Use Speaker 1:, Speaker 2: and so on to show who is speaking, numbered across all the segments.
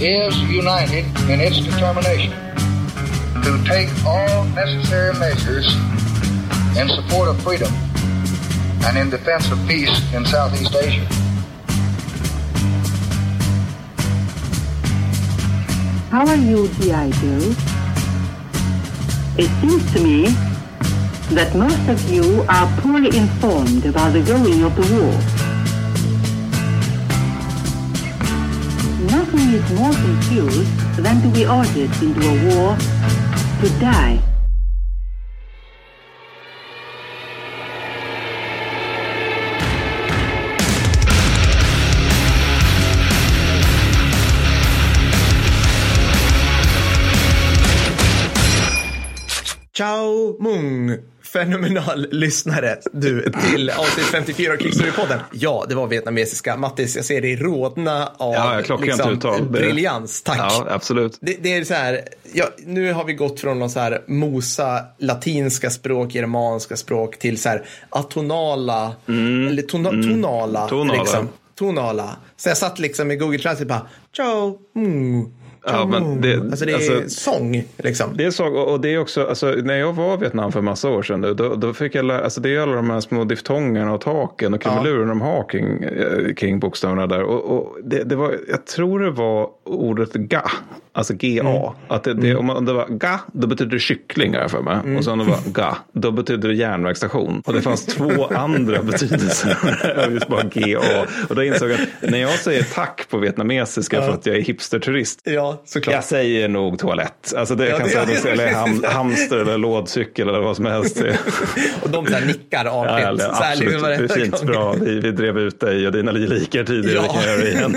Speaker 1: is united in its determination to take all necessary measures in support of freedom and in defense of peace in Southeast Asia.
Speaker 2: How are you, G.I. Joe? It seems to me that most of you are poorly informed about the going of the war. Nothing is more confused than to be ordered into a war to die.
Speaker 3: Ciao Mung! Fenomenal lyssnare du till avsnitt 54 av Krigsstorypodden. Ja, det var vietnamesiska. Mattis, jag ser dig rodna av
Speaker 4: Ja, uttal. Det-
Speaker 3: briljans. Tack.
Speaker 4: Ja, absolut.
Speaker 3: Det, det är så här, ja, nu har vi gått från någon så här mosa latinska språk, germanska språk till så här atonala, eller tona, tonala.
Speaker 4: Mm. Tonala.
Speaker 3: Liksom, tonala. Så jag satt liksom i Google Translate och bara, ciao, mm,
Speaker 4: Ja, men det-
Speaker 3: alltså det är
Speaker 4: alltså-
Speaker 3: sång liksom.
Speaker 4: Det är så, och det är också, alltså, när jag var i Vietnam för massa år sedan, då, då fick jag lära, alltså det är alla de här små diftongerna och taken och krumelurerna de har kring, eh, kring bokstäverna där. Och, och det, det var, jag tror det var ordet ga, alltså GA. Att det, det, om man- om det var ga, då betyder det kyckling har jag för mig. Och sen om det var ga, då betyder det järnvägsstation. Och det fanns två andra betydelser av just bara GA. Och då insåg jag att när jag säger tack på vietnamesiska för att jag är hipsterturist,
Speaker 3: Ja, såklart.
Speaker 4: jag säger nog toalett. Alltså det
Speaker 3: Ja,
Speaker 4: kan
Speaker 3: det-
Speaker 4: säga
Speaker 3: ja,
Speaker 4: eller ham,
Speaker 3: precis.
Speaker 4: hamster eller lådcykel eller vad som helst.
Speaker 3: Och de så här nickar
Speaker 4: Ja,
Speaker 3: artigt.
Speaker 4: eller,
Speaker 3: så här,
Speaker 4: absolut, det är fint.
Speaker 3: gång.
Speaker 4: Bra. Vi, vi drev ut dig och dina likar tidigare.
Speaker 3: Ja.
Speaker 4: Vi kan göra det igen.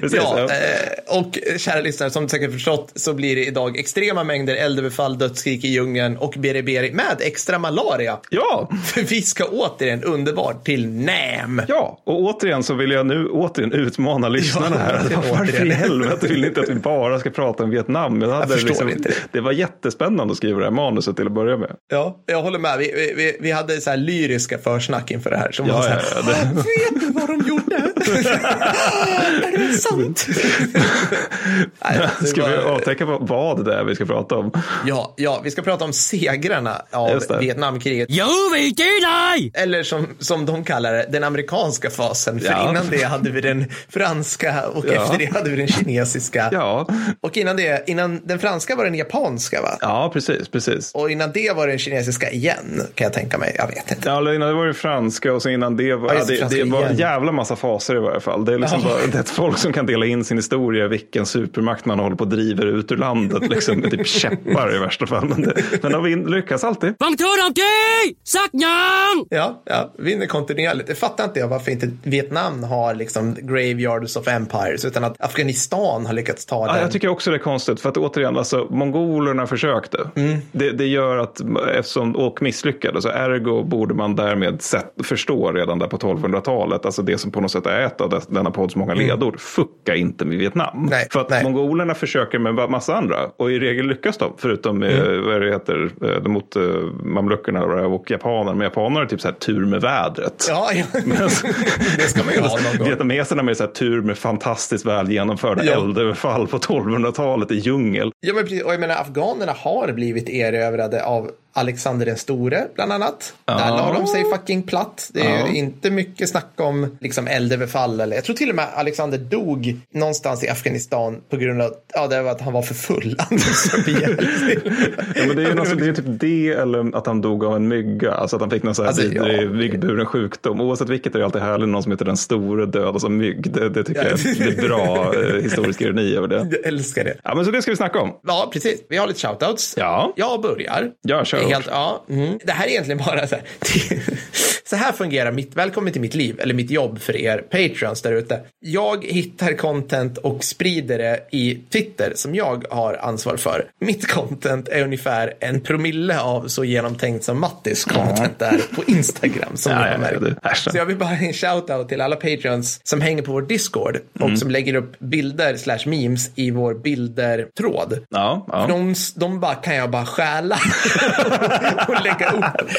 Speaker 4: Precis,
Speaker 3: Ja,
Speaker 4: ja.
Speaker 3: eh, och kära lyssnare, som säkert förstått så blir det idag extrema mängder eldöverfall, dödsskrik i djungeln och beriberi med extra malaria.
Speaker 4: ja,
Speaker 3: För vi ska återigen underbart till Nam.
Speaker 4: ja, och återigen så vill jag nu återigen utmana lyssnarna
Speaker 3: Ja,
Speaker 4: här. Varför i helvete vill ni inte att vi bara ska prata om Vietnam? Jag hade liksom-
Speaker 3: förstår inte det.
Speaker 4: var jättespännande att skriva det här manuset till att börja med.
Speaker 3: Ja, jag håller med. Vi, vi- vi, hade så här lyriska försnack inför det här. Som
Speaker 4: Ja,
Speaker 3: var så här,
Speaker 4: ja, ja, det-
Speaker 3: "Ah, vet du vad de gjorde? Är det sant? Nej, det
Speaker 4: Ska vi avtäcka vad- det är vi ska prata om?
Speaker 3: Ja, ja, vi ska prata om segrarna av. Vietnamkriget.
Speaker 5: Jo, vi!
Speaker 3: Eller som, som de kallar det, den amerikanska fasen. För
Speaker 4: Ja.
Speaker 3: innan det hade vi den franska och
Speaker 4: Ja.
Speaker 3: efter det hade vi den kinesiska.
Speaker 4: Ja,
Speaker 3: Och innan det, innan den franska var den japanska va?
Speaker 4: ja precis, precis.
Speaker 3: Och innan det var den kinesiska igen, kan jag tänka mig. Jag vet inte.
Speaker 4: Ja, eller innan det var det franska och så innan det var
Speaker 3: Ja, det,
Speaker 4: det, det var en jävla massa faser i varje fall. Det är liksom
Speaker 3: Ja.
Speaker 4: bara, det är ett folk som kan dela in sin historia, vilken supermakt man håller på och driver ut ur landet, liksom med typ käppar i värsta fall. Men, det, men de lyckas alltid.
Speaker 3: Ja, ja, vinner kontinuerligt. Det fattar inte jag varför inte Vietnam har liksom graveyards of empires, utan att Afghanistan har lyckats ta
Speaker 4: Ja,
Speaker 3: den.
Speaker 4: jag tycker också det är konstigt, för att återigen, alltså, mongolerna försökte.
Speaker 3: Mm.
Speaker 4: Det, det gör att, eftersom, och misslyckades, så ergo borde man därmed sett, förstå redan där på 1200-talet, alltså det som på något sätt är ett av denna podds många ledord, fucka inte med Vietnam.
Speaker 3: Mm. Nej,
Speaker 4: för att
Speaker 3: nej.
Speaker 4: mongolerna försöker med massa andra, och i regel lyckas de, förutom
Speaker 3: Mm.
Speaker 4: eh, vad det heter, eh, mot eh, mamluckerna och japanerna. Men japanerna har typ så här tur med vädret.
Speaker 3: Ja, ja. det ska man ju ha någon gång.
Speaker 4: Vietnameserna med så här tur med fantastiskt väl genomförda
Speaker 3: Ja.
Speaker 4: eldöverfall på 1200-talet i djungel.
Speaker 3: Ja, men precis. Och jag menar, afghanerna har blivit erövrade av Alexander den store, bland annat. Där la de sig fucking platt. Det är
Speaker 4: Ja.
Speaker 3: inte mycket snack om liksom, eldöverfall. Eller, jag tror till och med Alexander dog någonstans i Afghanistan på grund av ja, det var att han var för full.
Speaker 4: Ja, men det, är ju alltså, det är typ det eller att han dog av en mygga. Alltså att han fick någon sån här
Speaker 3: Alltså,
Speaker 4: vidrig
Speaker 3: ja.
Speaker 4: sjukdom. Oavsett vilket är det alltid härligt någon som heter den store död som mygg. Det, det tycker
Speaker 3: Ja.
Speaker 4: jag det är bra eh, historisk ironi över det.
Speaker 3: Jag älskar det.
Speaker 4: Ja, men så det ska vi snacka om.
Speaker 3: Ja, precis. Vi har lite shoutouts.
Speaker 4: Ja.
Speaker 3: Jag börjar.
Speaker 4: Ja, kör.
Speaker 3: Helt, ja, mm. Det här är egentligen bara så här. Så här fungerar mitt, välkommen till mitt liv, eller mitt jobb för er patreons där ute. Jag hittar content och sprider det i Twitter som jag har ansvar för. Mitt content är ungefär en promille av så genomtänkt som Mattis content är på Instagram. Som
Speaker 4: Ja,
Speaker 3: ni har
Speaker 4: ja,
Speaker 3: märkt.
Speaker 4: äsch.
Speaker 3: Så jag vill bara ge en shoutout till alla patreons som hänger på vår Discord och
Speaker 4: Mm.
Speaker 3: som lägger upp bilder slash memes i vår bildertråd.
Speaker 4: Ja, ja.
Speaker 3: De, de bara kan jag bara stjäla och lägga upp.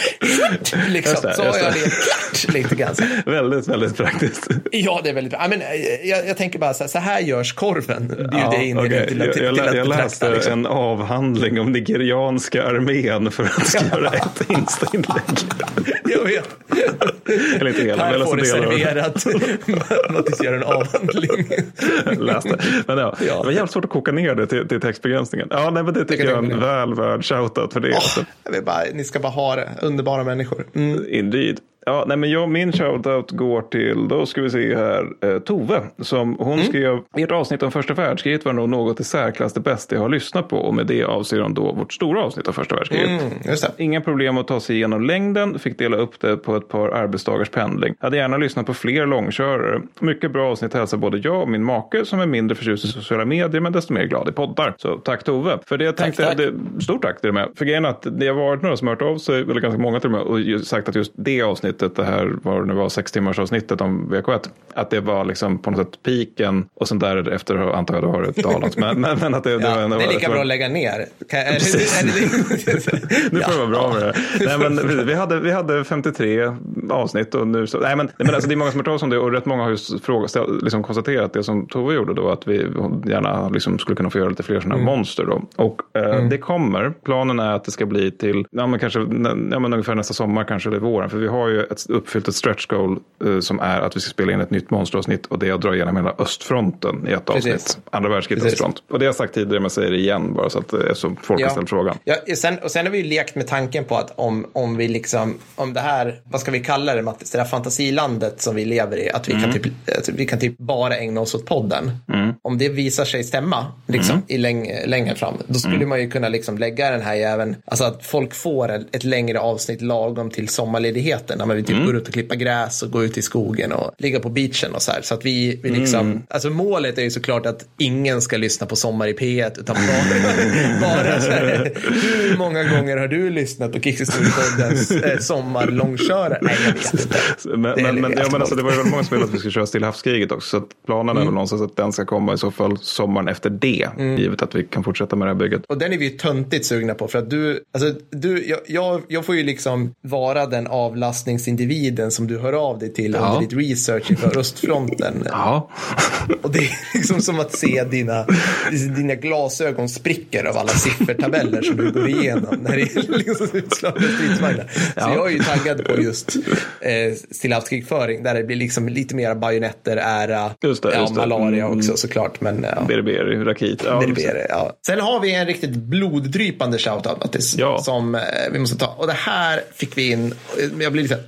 Speaker 3: liksom. Så har jag
Speaker 4: det.
Speaker 3: blev klart lite grann.
Speaker 4: Väldigt, väldigt praktiskt.
Speaker 3: Ja, det är väldigt bra. Ja, men, eh, jag, jag tänker bara så här, så här görs korven.
Speaker 4: Ja,
Speaker 3: in till,
Speaker 4: jag,
Speaker 3: till,
Speaker 4: jag,
Speaker 3: till
Speaker 4: lä-
Speaker 3: att
Speaker 4: jag
Speaker 3: betrakta,
Speaker 4: läste
Speaker 3: liksom.
Speaker 4: en avhandling om nigerianska armén för att göra ett Insta-inlägg.
Speaker 3: Jag vet.
Speaker 4: Eller inte hela, jag
Speaker 3: får du
Speaker 4: det.
Speaker 3: serverat. Mattis gör en avhandling.
Speaker 4: läste. Men ja,
Speaker 3: Ja.
Speaker 4: det var jävligt svårt att koka ner det till, till textbegränsningen. Ja, nej, men det tycker jag är en väl värd shoutout för det. alltså.
Speaker 3: Jag vill bara, ni ska bara ha det. Underbara människor. Mm.
Speaker 4: Indeed. Ja, nej, men jag, min shoutout går till, då ska vi se här, eh, Tove. Som hon
Speaker 3: Mm.
Speaker 4: skrev, ert avsnitt om första världskriget var nog något i särklass det bästa jag har lyssnat på. Och med det avser hon då vårt stora avsnitt om första världskriget.
Speaker 3: Mm.
Speaker 4: Inga problem att ta sig igenom längden, fick dela upp det på ett par arbetsdagars pendling. Hade gärna lyssnat på fler långkörare. Mycket bra avsnitt hälsar både jag och min make som är mindre förtjust i sociala medier men desto mer glad i poddar. Så tack Tove. För det jag tänkte,
Speaker 3: tack.
Speaker 4: Det, stort tack till och med. För grejen att det har varit några som har hört av sig, eller ganska många till och med, och sagt att just det avsnittet, det här var det nu var sex timmars avsnittet om VK1, att det var liksom på något sätt piken och sen därefter antar jag det har det dalat. Men, men, men att det, det,
Speaker 3: Ja,
Speaker 4: var ändå-
Speaker 3: det är lika
Speaker 4: det var-
Speaker 3: bra att lägga ner. Kan, är det, är det,
Speaker 4: nu får det vara bra med det. Nej, men vi- hade, vi hade 53 avsnitt och nu så, nej men, nej, men alltså, det är många som har hört om det och rätt många har just frågat, liksom konstaterat det som Tove gjorde då att vi gärna liksom skulle kunna få göra lite fler sådana här monster då. Och eh, det kommer, planen är att det ska bli till, ja men kanske, ja men ungefär nästa sommar kanske eller våren, för vi har ju ett, uppfyllt ett stretch goal eh, som är att vi ska spela in ett nytt monsteravsnitt och det är att dra igenom hela östfronten i ett
Speaker 3: Precis.
Speaker 4: avsnitt. Andra världskrigets östfront. Och det har jag sagt tidigare men jag säger det igen bara så att eh, så folk har ställt frågan.
Speaker 3: Ja, sen, och sen har vi ju lekt med tanken på att om, om vi liksom, om det här, vad ska vi kalla det Mattis, det här fantasilandet som vi lever i, att vi,
Speaker 4: Mm.
Speaker 3: kan, typ, att vi kan typ bara ägna oss åt podden. Om det visar sig stämma liksom,
Speaker 4: Mm.
Speaker 3: i läng, längre fram, då skulle man ju kunna liksom lägga den här jäveln, alltså att folk får ett, ett längre avsnitt lagom till sommarledigheten, när man
Speaker 4: Mm.
Speaker 3: typ gå ut och klippa gräs och gå ut i skogen och ligga på beachen och så här. Så att vi, vi liksom,
Speaker 4: Mm.
Speaker 3: alltså målet är ju såklart att ingen ska lyssna på Sommar i P1, utan bara, bara så här, hur många gånger har du lyssnat på Kickhistorypoddens eh, sommarlångkörare? Nej, jag vet inte.
Speaker 4: Men,
Speaker 3: Det
Speaker 4: men, men,
Speaker 3: lite
Speaker 4: ja, men alltså, det var ju väldigt många som ville att vi skulle köra Stilla havskriget också. Så planen
Speaker 3: Mm.
Speaker 4: är väl någonstans att den ska komma i så fall sommaren efter det. Givet att vi kan fortsätta med det här bygget.
Speaker 3: Och den är vi ju töntigt sugna på för att du, alltså du, jag, jag, jag får ju liksom vara den avlastningsindividen som du hör av dig till
Speaker 4: Ja.
Speaker 3: under ditt research inför östfronten.
Speaker 4: Ja,
Speaker 3: Och det är liksom som att se dina, dina glasögon spricker av alla siffertabeller som du går igenom när det är liksom utslagna stridsvagnar. Så
Speaker 4: Ja.
Speaker 3: jag är ju taggad på just eh, stillahavskrigföring där det blir liksom lite mer bajonetter, ära,
Speaker 4: Just det,
Speaker 3: ja,
Speaker 4: just
Speaker 3: malaria
Speaker 4: Mm.
Speaker 3: också såklart. Men, ja.
Speaker 4: Beriberi, Rakit. Ja,
Speaker 3: Beriberi, ja. Sen har vi en riktigt bloddrypande shoutout Mattis,
Speaker 4: Ja.
Speaker 3: som eh, vi måste ta. Och det här fick vi in, jag blir lite så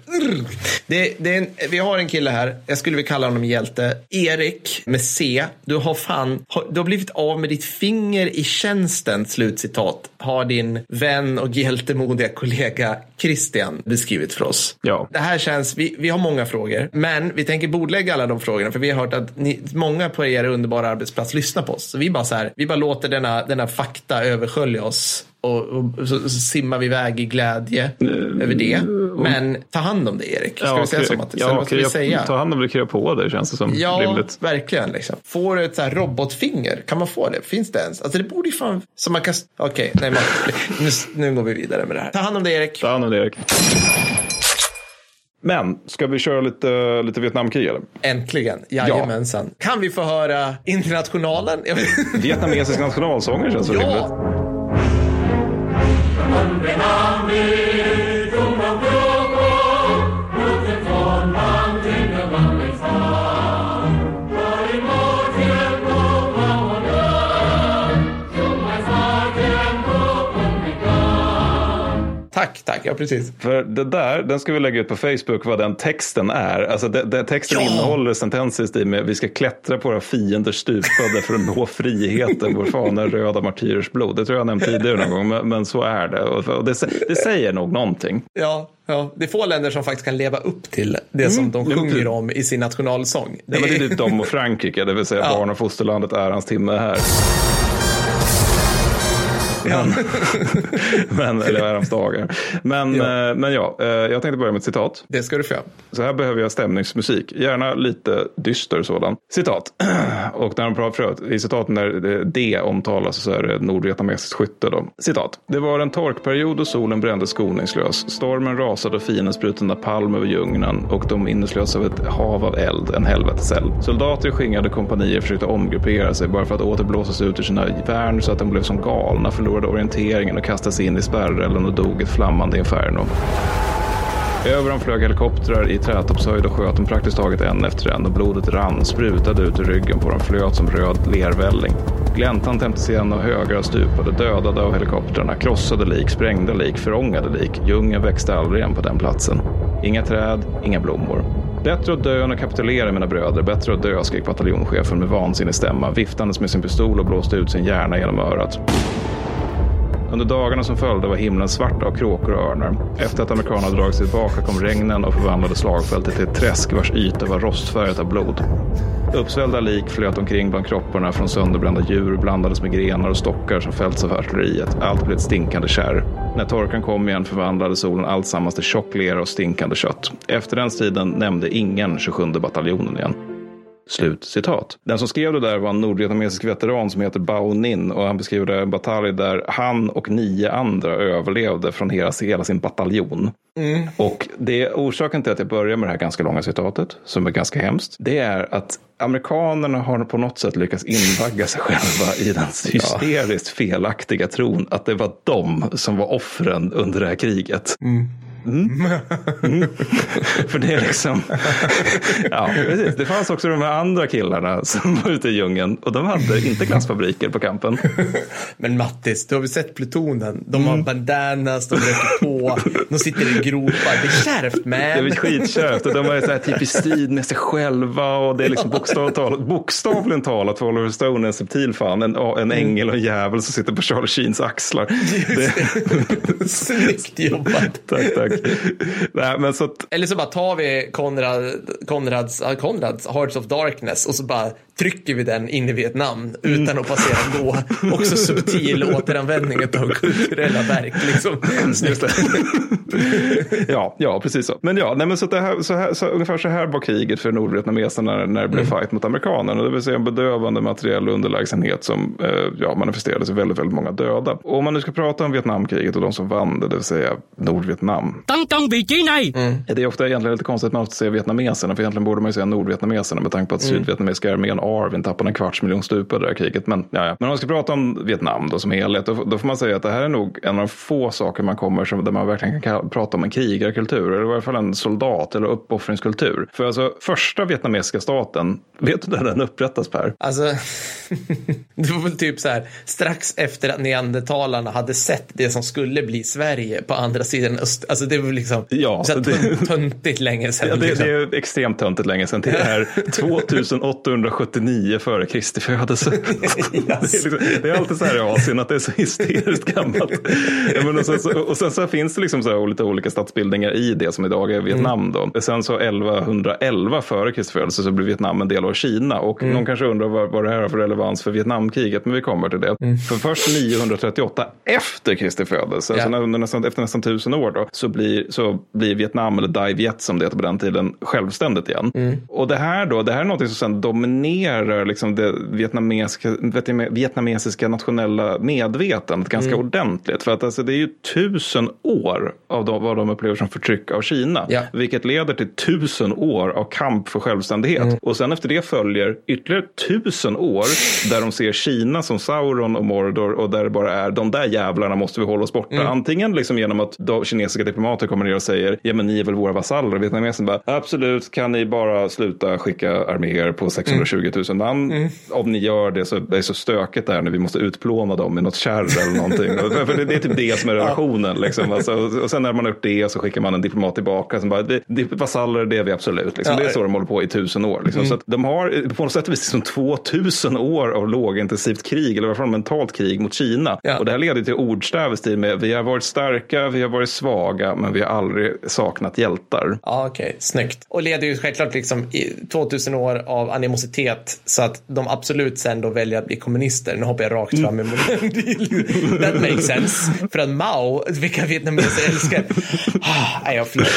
Speaker 3: det, det är en, Vi har en kille här, jag skulle vilja kalla honom hjälte. Erik med C. Du har fan, har, du har blivit av med ditt finger i tjänsten, slutcitat. Har din vän och hjältemodiga kollega Christian beskrivit för oss.
Speaker 4: Ja.
Speaker 3: Det här känns, vi, vi har många frågor, men vi tänker bordlägga alla de frågorna för vi har hört att ni, många på er underbara arbetsplats lyssnar på oss. Så vi bara så här, vi bara låter denna, denna fakta överskölja oss och, och så, simmar vi iväg i glädje över det. Men ta hand om det Erik. Ska vi säga så Mattis?
Speaker 4: Ja,
Speaker 3: vad ska vi
Speaker 4: krya-
Speaker 3: säga?
Speaker 4: Ta hand om det, krya på det känns det som
Speaker 3: Ja,
Speaker 4: rimligt.
Speaker 3: verkligen. Liksom. Får du ett så här robotfinger? Kan man få det? Finns det ens? Alltså det borde ju fan... Så man kan... Okej, nej, man... nu, nu går vi vidare med det här. Ta hand om det Erik.
Speaker 4: Ta hand om det Erik. Men, ska vi köra lite, lite Vietnamkrig eller?
Speaker 3: Äntligen. Jajamensan. Kan vi få höra Internationalen?
Speaker 4: Vietnamesisk nationalsånger känns så rimligt.
Speaker 3: Tack, tack. Ja, precis.
Speaker 4: För det där, den ska vi lägga ut på Facebook vad den texten är. Alltså det, det, texten
Speaker 3: Ja.
Speaker 4: innehåller sentenser i stil med vi ska klättra på våra fienders stupade för att nå friheten, vår fana är röda martyrers blod. Det tror jag nämnt tidigare någon gång, men, men så är det. Och, och det. Det säger nog någonting.
Speaker 3: Ja, ja, det är få länder som faktiskt kan leva upp till det som de sjunger
Speaker 4: typ.
Speaker 3: om i sin nationalsång.
Speaker 4: Det, ja, men det är typ de och Frankrike, det vill säga
Speaker 3: Ja.
Speaker 4: barn och fosterlandet är hans timme här. Men, men, eller dagar. Men
Speaker 3: Ja.
Speaker 4: eh, men ja, eh, jag tänkte börja med ett citat.
Speaker 3: Det ska du få.
Speaker 4: Så här behöver jag stämningsmusik, gärna lite dyster sådan. Citat. Och när de pratar, i citaten där det- omtalas så är det nordvietnamesiskt skytte. Då. Citat. Det var en torkperiod och solen brände skoningslös. Stormen rasade och fienden sprutade napalm över djungeln och de inneslöts av ett hav av eld, en helveteseld. Soldater i skingrade kompanier försökte omgruppera sig bara för att åter blåsas ut ur sina värn så att de blev som galna, förlorade orienteringen och sig in i spärrelden och dog ett flammande inferno. Över dem flög helikoptrar i trädtoppshöjd och sköt dem praktiskt taget en efter en och blodet rann, sprutade ut ur ryggen på dem, flöt som röd lervälling. Gläntan tämjdes igen och högar stupade, dödade av helikoptrarna, krossade lik, sprängda lik, förångade lik. Djungeln växte aldrig igen på den platsen. Inga träd, inga blommor. Bättre att dö än att kapitulera mina bröder, bättre att dö, skrek bataljonschefen med vansinnig stämma, viftandes med sin pistol och blåste ut sin hjärna genom örat. Under dagarna som följde var himlen svart av kråkor och örnar. Efter att amerikanerna dragit sig tillbaka kom regnen och förvandlade slagfältet till ett träsk vars yta var rostfärgat av blod. Uppsvällda lik flöt omkring bland kropparna från sönderbrända djur blandades med grenar och stockar som fällts av artilleriet. Allt blev ett stinkande kärr. När torkan kom igen förvandlade solen allt sammans till tjock lera och stinkande kött. Efter den striden nämnde ingen 27 bataljonen igen. Slut citat. Den som skrev det där var en nordvietnamesisk veteran som heter Bao Ninh och han beskriver en batalj där han och nio andra överlevde från hela, hela sin bataljon. Och det är orsaken till att jag börjar med det här ganska långa citatet, som är ganska hemskt, det är att amerikanerna har på något sätt lyckats invagga sig själva i den hysteriskt felaktiga tron att det var de som var offren under det här kriget. Mm. Mm. För det är liksom, ja precis. Det fanns också de här andra killarna som var ute i djungeln och de hade inte glassfabriker på kampen.
Speaker 3: Men Mattis, du har väl sett plutonen? De har bandanas, de röker på, de sitter i gropar. Det är kärvt man.
Speaker 4: Det är skitkärvt och de ju så här typ i strid med sig själva och det är liksom bokstavligt talat, bokstavligen talat för Oliver Stone en subtil fan, en, en ängel och en djävul som sitter på Charlie Sheens axlar. Det,
Speaker 3: Snyggt jobbat.
Speaker 4: tack, tack. Nej, men så att,
Speaker 3: Eller så bara tar vi Konrad, Konrads, Konrads Hearts of Darkness och så bara trycker vi den in i Vietnam utan att passera då. Också subtil återanvändning av kulturella verk. Liksom.
Speaker 4: Ja, ja, precis så. Men ja, nej, men så, det här, så, här, så ungefär så här var kriget för nordvietnameserna när, när det blev fight mot amerikanerna. Det vill säga en bedövande materiell underlägsenhet som eh, ja, manifesterades i väldigt, väldigt många döda. Och om man nu ska prata om Vietnamkriget och de som vann det, det vill säga Nordvietnam.
Speaker 5: Này!
Speaker 4: Det är ofta egentligen lite konstigt att man måste säga vietnameserna, för egentligen borde man ju säga nordvietnameserna med tanke på att sydvietnamesiska armén Arvin tappade en kvarts miljon stupade det här kriget. Men, ja, ja. men om man ska prata om Vietnam då som helhet, då, då, får man säga att det här är nog en av de få saker man kommer som, där man verkligen kan prata om en krigarkultur, eller i varje fall en soldat eller uppoffringskultur. För alltså första vietnamesiska staten, vet du när den upprättas Per?
Speaker 3: Alltså, det var väl typ så här strax efter att neandertalarna hade sett det som skulle bli Sverige på andra sidan öst. Alltså det var liksom
Speaker 4: ja,
Speaker 3: så
Speaker 4: det,
Speaker 3: töntigt länge sedan.
Speaker 4: Ja, det,
Speaker 3: liksom.
Speaker 4: det är extremt töntigt länge sedan till det här 2870 49 före Kristi födelse. yes. det, är liksom, det, är alltid så här i Asien att det är så hysteriskt gammalt. Men och, sen så, och sen så finns det liksom så lite olika statsbildningar i det som idag är Vietnam. Mm. Då. Sen så 1111 före Kristi födelse så blir Vietnam en del av Kina. Och mm. någon kanske undrar vad, vad det här har för relevans för Vietnamkriget, men vi kommer till det. Mm. För först 938 efter Kristi födelse,
Speaker 3: yeah.
Speaker 4: alltså nästan, efter nästan tusen år, då, så, blir, så blir Vietnam, eller Dai Viet som det heter på den tiden, självständigt igen. Mm. Och det här då, det här är något som sen dominerar liksom det vietnamesiska, vietname- vietnamesiska nationella medvetandet ganska ordentligt. För att alltså, det är ju tusen år av de, vad de upplever som förtryck av Kina.
Speaker 3: Ja.
Speaker 4: Vilket leder till tusen år av kamp för självständighet. Och sen efter det följer ytterligare tusen år där de ser Kina som Sauron och Mordor och där det bara är de där jävlarna måste vi hålla oss borta. Antingen liksom genom att de kinesiska diplomater kommer ner och säger ja men ni är väl våra vasaller. Och vietnameserna bara absolut kan ni bara sluta skicka arméer på 620 000 man. Om ni gör det så det är så stökigt där när vi måste utplåna dem i något kärr eller någonting. För det, det är typ det som är relationen. Liksom. Alltså, och sen när man har gjort det så skickar man en diplomat tillbaka som bara det, det, vasaller det är vi absolut. Liksom.
Speaker 3: Ja.
Speaker 4: Det är så de håller på i tusen år. Liksom. Så att de har på något sätt vis liksom 2000 år av lågintensivt krig, eller i alla fall mentalt krig mot Kina.
Speaker 3: Ja.
Speaker 4: Och det här leder till ordstäv i stil med vi har varit starka, vi har varit svaga, men vi har aldrig saknat hjältar.
Speaker 3: Ja, okej. Snyggt. Och leder ju självklart liksom i 2000 år av animositet det så att de absolut sen då väljer att bli kommunister. Nu hoppar jag rakt fram emot That makes sense. För att Mao, vilka vietnameser älskar. Ah, nej, jag förlåt.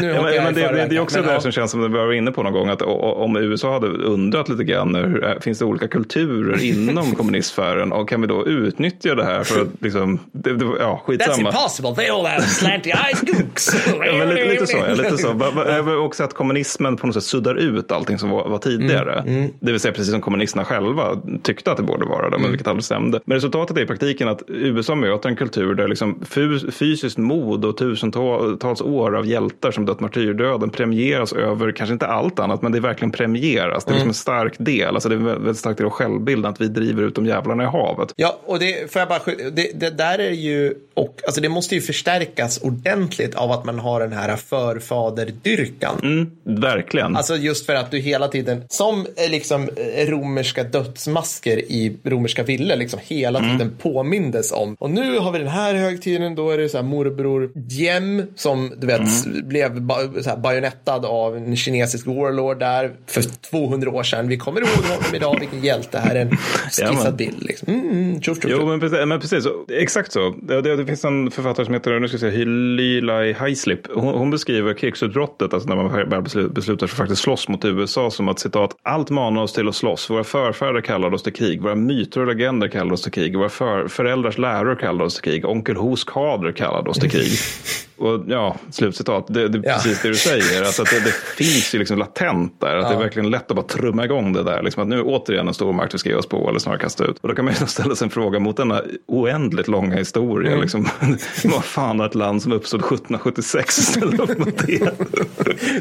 Speaker 3: Nu
Speaker 4: Ja, men,
Speaker 3: jag
Speaker 4: men
Speaker 3: i
Speaker 4: det, det, det är också
Speaker 3: men
Speaker 4: det där som känns som vi var inne på någon gång. Att om USA hade undrat lite grann, hur, äh, finns det olika kulturer inom kommunistsfären? Och kan vi då utnyttja det här för att liksom, det, det, ja
Speaker 3: That's
Speaker 4: skitsamma.
Speaker 3: impossible. They all have slanty eyes gooks.
Speaker 4: Ja, men lite, lite så. Ja, lite så. Också att kommunismen på något sätt suddar ut allting som var, var tidigare.
Speaker 3: Mm,
Speaker 4: Det vill säga precis som kommunisterna själva tyckte att det borde vara det, men vilket aldrig stämde. Men resultatet är i praktiken att USA möter en kultur där liksom fys- fysiskt mod och tusentals år av hjältar som dött martyrdöden premieras över, kanske inte allt annat, men det verkligen premieras. Det är liksom en stark del, alltså det är väldigt stark del av självbilden att vi driver ut de jävlarna i havet.
Speaker 3: Ja, och det får jag bara det, det där är ju och alltså det måste ju förstärkas ordentligt av att man har den här förfaderdyrkan.
Speaker 4: Mm, verkligen.
Speaker 3: Alltså just för att du hela tiden, som eh, liksom eh, romerska dödsmasker i romerska villor, liksom hela
Speaker 4: Mm.
Speaker 3: tiden påmindes om. Och nu har vi den här högtiden, då är det så här morbror Diem som du vet
Speaker 4: Mm.
Speaker 3: blev ba, så här, bajonettad av en kinesisk warlord där för 200 år sedan. Vi kommer ihåg honom idag, vilken hjälte. Här är en skissad bild. Liksom. Mm, mm, tjoff, tjoff,
Speaker 4: Jo, men precis. Men precis så, exakt så. Det, det, det finns en författare som heter nu ska jag säga, Lilai Haislip. Hon, hon beskriver krigsutbrottet, alltså när man beslutar sig för att faktiskt slåss mot USA, som att citat, allt manar oss till att slåss. Våra förfäder kallade oss till krig. Våra myter och legender kallade oss till krig. Våra för, föräldrars läror kallade oss till krig. Onkel Hos kader kallade oss till krig. Och ja, slutcitat. Det, det är
Speaker 3: Ja.
Speaker 4: precis det du säger. Alltså att det, det finns ju liksom latent där. Att det är verkligen lätt att bara trumma igång det där. Liksom att nu är återigen en stor makt vi ska ge oss på eller snarare kasta ut. Och då kan man ju ställa sig en fråga mot denna oändligt långa historia.
Speaker 3: Mm.
Speaker 4: Liksom, vad fan har ett land som uppstod 1776 ställa upp mot det?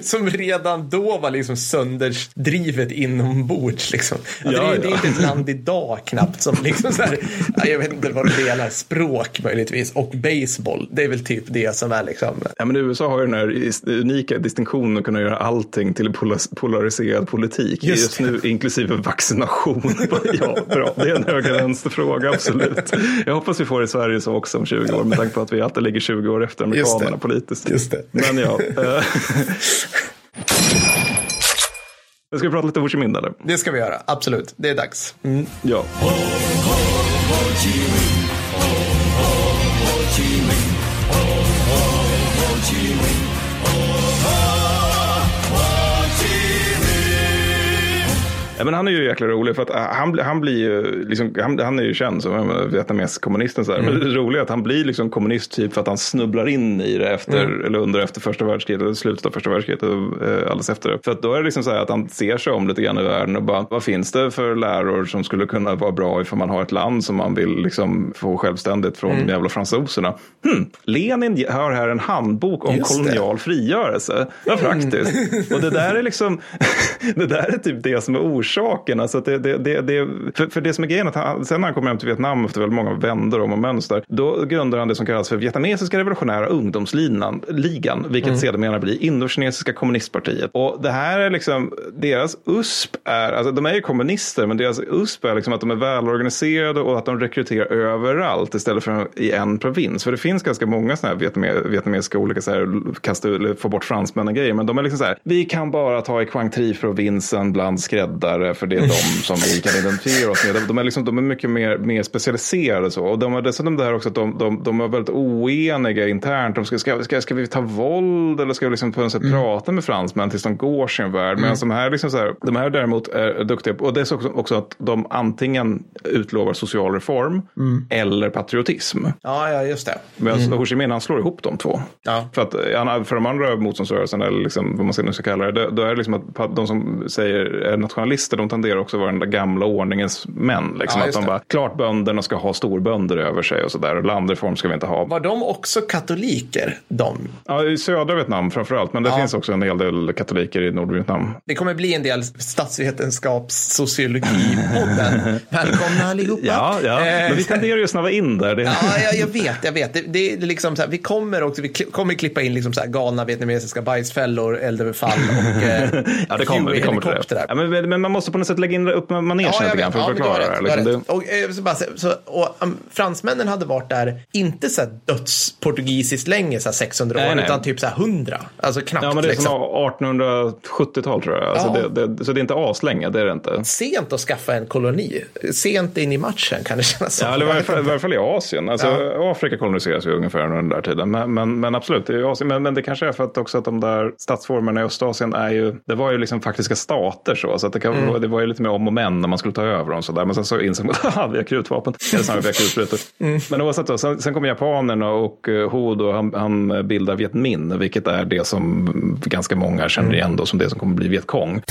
Speaker 3: Som redan då var liksom sönderdrivet inombords. Liksom. Alltså,
Speaker 4: Ja,
Speaker 3: det, är, det är
Speaker 4: ja.
Speaker 3: inte ett land idag knappt som liksom så här, ja, jag vet inte vad de delar, språk möjligtvis och baseball. Det är väl typ det som är liksom.
Speaker 4: Ja, men USA har ju den här unika distinktionen att kunna göra allting till pola- polariserad politik.
Speaker 3: Just
Speaker 4: Just, nu inklusive vaccination. ja, bra. Det är en höger-vänster-fråga, absolut. Jag hoppas vi får det i Sverige så också om 20 år med tanke på att vi alltid ligger 20 år efter amerikanerna politiskt.
Speaker 3: Just det.
Speaker 4: Men ja. eh. Jag ska prata lite Ho Chi Minh eller?
Speaker 3: Det ska vi göra, absolut. Det är dags. Mm.
Speaker 4: Ja. Ja, men han är ju jäkla rolig för att äh, han, han blir ju, liksom, han, han är ju känd som en vietnamesisk kommunist. och Så här. Men det roliga är att han blir liksom kommunist typ för att han snubblar in i det efter, eller under efter första världskriget, eller slutet av första världskriget och eh, alldeles efter det. För att då är det liksom så här att han ser sig om lite grann i världen och bara, vad finns det för läror som skulle kunna vara bra ifall man har ett land som man vill liksom få självständigt från de jävla fransoserna. Hmm, Lenin har här en handbok om
Speaker 3: Just det.
Speaker 4: kolonial frigörelse. Vad praktiskt. Och det där är liksom, det där är typ det som är orsaken. Alltså att det, det, det, det, för, för det som är grejen att han, sen när han kommer hem till Vietnam efter väldigt många vändor om och mönster, då grundar han det som kallas för Vietnamesiska revolutionära ungdomsligan, ligan, vilket
Speaker 3: Mm.
Speaker 4: sedermera blir Indokinesiska kommunistpartiet. Och det här är liksom, deras USP är, alltså de är ju kommunister, men deras USP är liksom att de är välorganiserade och att de rekryterar överallt istället för i en provins. För det finns ganska många sådana här vietname, vietnamesiska olika så här, kasta, få bort fransmännen grejer, men de är liksom så här, vi kan bara ta i Quang Tri-provinsen bland skräddare för det är de som vi kan identifiera oss med. De- är, liksom, de är mycket mer, mer specialiserade så. Och de har dessutom det här också att de, de, de är väldigt oeniga internt. De ska, ska, ska, ska vi ta våld eller ska vi liksom på något sätt prata med fransmän tills de går sin värld? Medan de här, liksom så här, de här däremot är duktiga på, och det är också, också att de antingen utlovar social reform eller patriotism.
Speaker 3: Ja, ja, just det.
Speaker 4: Medan Ho Chi Minh han slår ihop de två.
Speaker 3: Ja.
Speaker 4: För, att, för de andra motståndsrörelserna, eller liksom, vad man ska- nu ska kalla det, då, då är det liksom att de som säger är nationalister, de tenderar också att vara den där gamla ordningens män. Liksom,
Speaker 3: Ja,
Speaker 4: att de bara, klart bönderna ska ha storbönder över sig och sådär. Landreform ska vi inte ha.
Speaker 3: Var de också katoliker? De?
Speaker 4: Ja, I södra Vietnam framför allt, men det
Speaker 3: Ja.
Speaker 4: finns också en hel del katoliker i Nordvietnam.
Speaker 3: Det kommer bli en del statsvetenskaps-sociologi-podden. Välkomna allihopa.
Speaker 4: Ja, ja.
Speaker 3: Eh,
Speaker 4: men vi tenderar ju att snabba in där. Det...
Speaker 3: Ja, jag, jag vet, jag vet. Det, det är liksom så här, vi kommer också, vi kommer klippa in liksom så här galna vietnamesiska bajsfällor, eldöverfall och eh,
Speaker 4: Ja, det kommer, det kommer till det. Ja, men, men man man måste på något sätt lägga in upp manegen lite grann för att förklara det. Liksom. Det-
Speaker 3: Och, eh, så bara, så, så, och um, fransmännen hade varit där, inte så här dödsportugisiskt länge, så här 600 år,
Speaker 4: Nej, nej.
Speaker 3: utan typ så här 100. Alltså knappt.
Speaker 4: Ja, men det är
Speaker 3: liksom.
Speaker 4: som 1870-tal tror jag. Alltså
Speaker 3: Ja.
Speaker 4: det, det, så det är inte aslänge, det är det inte.
Speaker 3: Sent att skaffa en koloni. Sent in i matchen kan det kännas som.
Speaker 4: Ja, eller i varje fall, i varje fall i Asien. Alltså,
Speaker 3: Ja.
Speaker 4: Afrika koloniseras ju ungefär under den där tiden. Men, men, men absolut, det är i Asien. Men, men det kanske är för att också att de där statsformerna i Östasien är ju, det var ju liksom faktiska stater så. Så att det, kan,
Speaker 3: Mm.
Speaker 4: det var ju lite mer om och men när man skulle ta över dem. Så där. Men sen så insåg man att vi har krutvapen. Eller snarare vi har krutsprutor.
Speaker 3: Mm.
Speaker 4: Men oavsett då, sen, sen kommer japanerna och uh, Ho då, han, han bildar Viet Minh, vilket är det som ganska många känner igen då som det som kommer bli Viet Cong.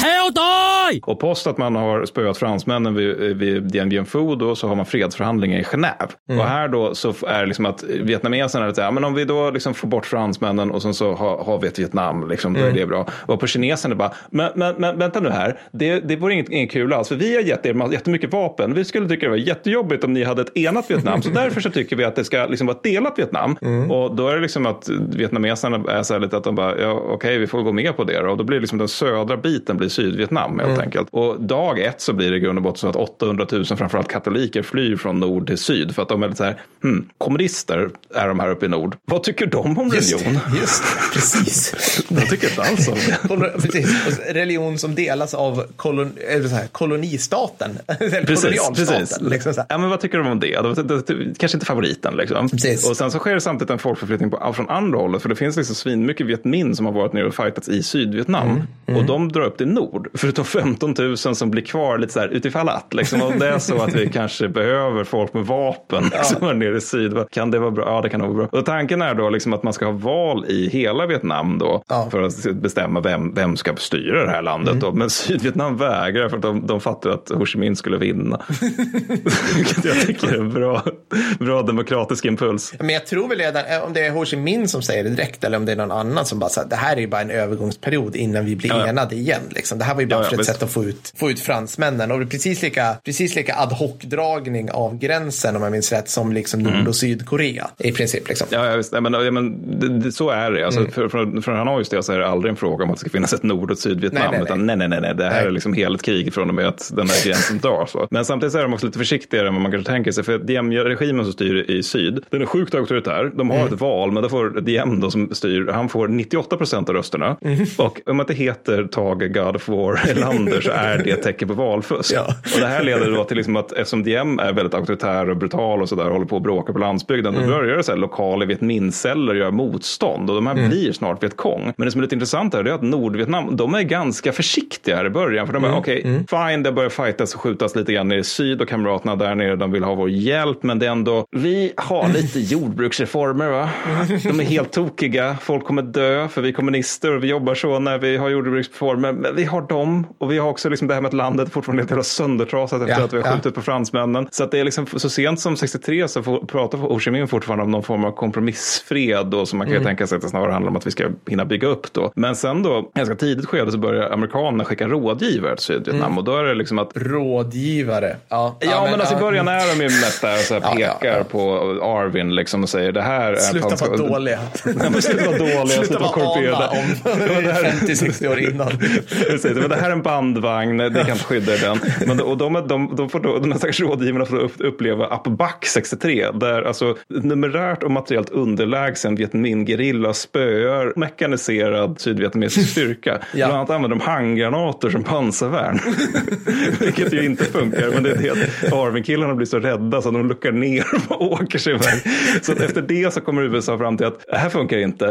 Speaker 4: Och post att man har spöat fransmännen vid, vid Dien Bien Phu då så har man fredsförhandlingar i Genève.
Speaker 3: Mm.
Speaker 4: Och här då så är det liksom att vietnameserna är ja, men om vi då liksom får bort fransmännen och sen så har, har vi ett Vietnam, liksom, då är
Speaker 3: Mm.
Speaker 4: det bra. Och på kineserna bara, men, men, men vänta nu här, det, det vore inget, inget kul alls, för vi har gett er jättemycket vapen. Vi skulle tycka det var jättejobbigt om ni hade ett enat Vietnam, så därför så tycker vi att det ska liksom vara ett delat Vietnam.
Speaker 3: Mm.
Speaker 4: Och då är det liksom att vietnameserna är så här lite att de bara, ja okej, vi får gå med på det då. Och då blir liksom den södra biten blir Sydvietnam helt
Speaker 3: Mm.
Speaker 4: enkelt. Och dag ett så blir det i grund och botten så att 800 000 framförallt katoliker flyr från nord till syd för att de är lite så här, hmm, kommunister är de här uppe i nord. Vad tycker de om
Speaker 3: Just,
Speaker 4: religion?
Speaker 3: just precis.
Speaker 4: De tycker inte alls om det.
Speaker 3: Religion som delas av kolon, eller så här, kolonistaten. Eller
Speaker 4: Precis.
Speaker 3: Liksom.
Speaker 4: Ja, men vad tycker du om det? det, det, det kanske inte favoriten. Liksom.
Speaker 3: Precis.
Speaker 4: Och sen så sker det samtidigt en folkförflyttning på, från andra hållet. För det finns liksom svinmycket Viet Minh som har varit nere och fightats i Sydvietnam.
Speaker 3: Mm,
Speaker 4: Och de drar upp till nord. Förutom 15 000 som blir kvar lite så här utifall att. Liksom, om det är så att vi kanske behöver folk med vapen liksom, här nere i syd. Kan det vara bra? Ja, det kan vara bra. Och tanken är då liksom att man ska ha val i hela Vietnam då.
Speaker 3: Ja.
Speaker 4: För att bestämma vem, vem ska styra det här landet.
Speaker 3: Mm.
Speaker 4: Då. Men Sydvietnam vägrar för att de, de fattar att Ho Chi Minh skulle vinna. Vilket jag tycker är en bra, bra demokratisk impuls.
Speaker 3: Men jag tror väl redan, eh, om det är Ho Chi Minh som säger det direkt eller om det är någon annan som bara säger det här är ju bara en övergångsperiod innan vi blir
Speaker 4: Ja, ja.
Speaker 3: enade igen. Liksom. Det här var ju bara
Speaker 4: Ja, ja,
Speaker 3: för ett
Speaker 4: visst.
Speaker 3: sätt att få ut, få ut fransmännen. Och det är precis lika, precis lika ad hoc-dragning av gränsen om jag minns rätt som liksom Nord och Sydkorea i princip. Liksom.
Speaker 4: Mm. Ja, ja, visst. Men, ja, men, det, det, så är det. Alltså, för, för, från Hanois del så är det aldrig en fråga om att det ska finnas ett Nord och ett Sydvietnam.
Speaker 3: Nej, nej, nej.
Speaker 4: Utan nej, nej, nej, nej. Det här
Speaker 3: Nej.
Speaker 4: är liksom hela ett krig från och med att den här gränsen dras. Men samtidigt är de också lite försiktigare än vad man kanske tänker sig. För Diem-regimen som styr i syd, den är sjukt auktoritär. De har
Speaker 3: Mm.
Speaker 4: ett val, men då får Diem då som styr, han får 98 procent av rösterna.
Speaker 3: Mm.
Speaker 4: Och om man inte heter Tage God of War Erlander så är det ett tecken på valfusk.
Speaker 3: Ja.
Speaker 4: Och det här leder då till liksom att eftersom Diem är väldigt auktoritär och brutal och sådär, håller på att bråka på landsbygden,
Speaker 3: Mm.
Speaker 4: då börjar det så här lokala Viet Minh-celler göra motstånd och de här
Speaker 3: Mm.
Speaker 4: blir snart Viet Cong. Men det som är lite intressant här är att Nordvietnam, de är ganska försiktiga här i början, för de
Speaker 3: Mm.
Speaker 4: Okej, fine, det börjar fightas och skjutas lite grann nere i syd och kamraterna där nere, de vill ha vår hjälp, men det är ändå, vi har lite jordbruksreformer va? De är helt tokiga, folk kommer dö för vi är kommunister och vi jobbar så när vi har jordbruksreformer, men vi har dem och vi har också liksom det här med att landet fortfarande är helt söndertrasat efter
Speaker 3: Ja,
Speaker 4: att vi har
Speaker 3: ja.
Speaker 4: skjutit på fransmännen. Så att det är liksom så sent som 63 så pratar Ho Chi Minh fortfarande om någon form av kompromissfred då, som man kan ju tänka sig att det snarare handlar om att vi ska hinna bygga upp då. Men sen då, ganska tidigt skede så börjar amerikanerna skicka rådgivare till Sydvietnam och då är det liksom att
Speaker 3: Rådgivare. Ja,
Speaker 4: Ja, men, alltså i början är de ju mest där och så här
Speaker 3: Ja, ja,
Speaker 4: pekar
Speaker 3: ja.
Speaker 4: på Arvin liksom och säger det här är
Speaker 3: Sluta
Speaker 4: ska-
Speaker 3: vara dåliga.
Speaker 4: Sluta vara dåliga,
Speaker 3: Sluta
Speaker 4: sluta vara
Speaker 3: ana om 50-60 år innan.
Speaker 4: Precis, men det här är en bandvagn, det kan inte skydda den. Men, och de, de, de, får då, de här stackars rådgivarna får uppleva Apback 63, där alltså numerärt och materiellt underlägsen Vietminh-gerilla spöar mekaniserad sydvietnamesisk styrka.
Speaker 3: Ja.
Speaker 4: Bland annat använder de handgranater som pansarvärn. Vilket ju inte funkar, men det är det att Arvin-killarna blir så rädda så att de luckar ner och åker sig iväg. Så att efter det så kommer USA fram till att det här funkar inte.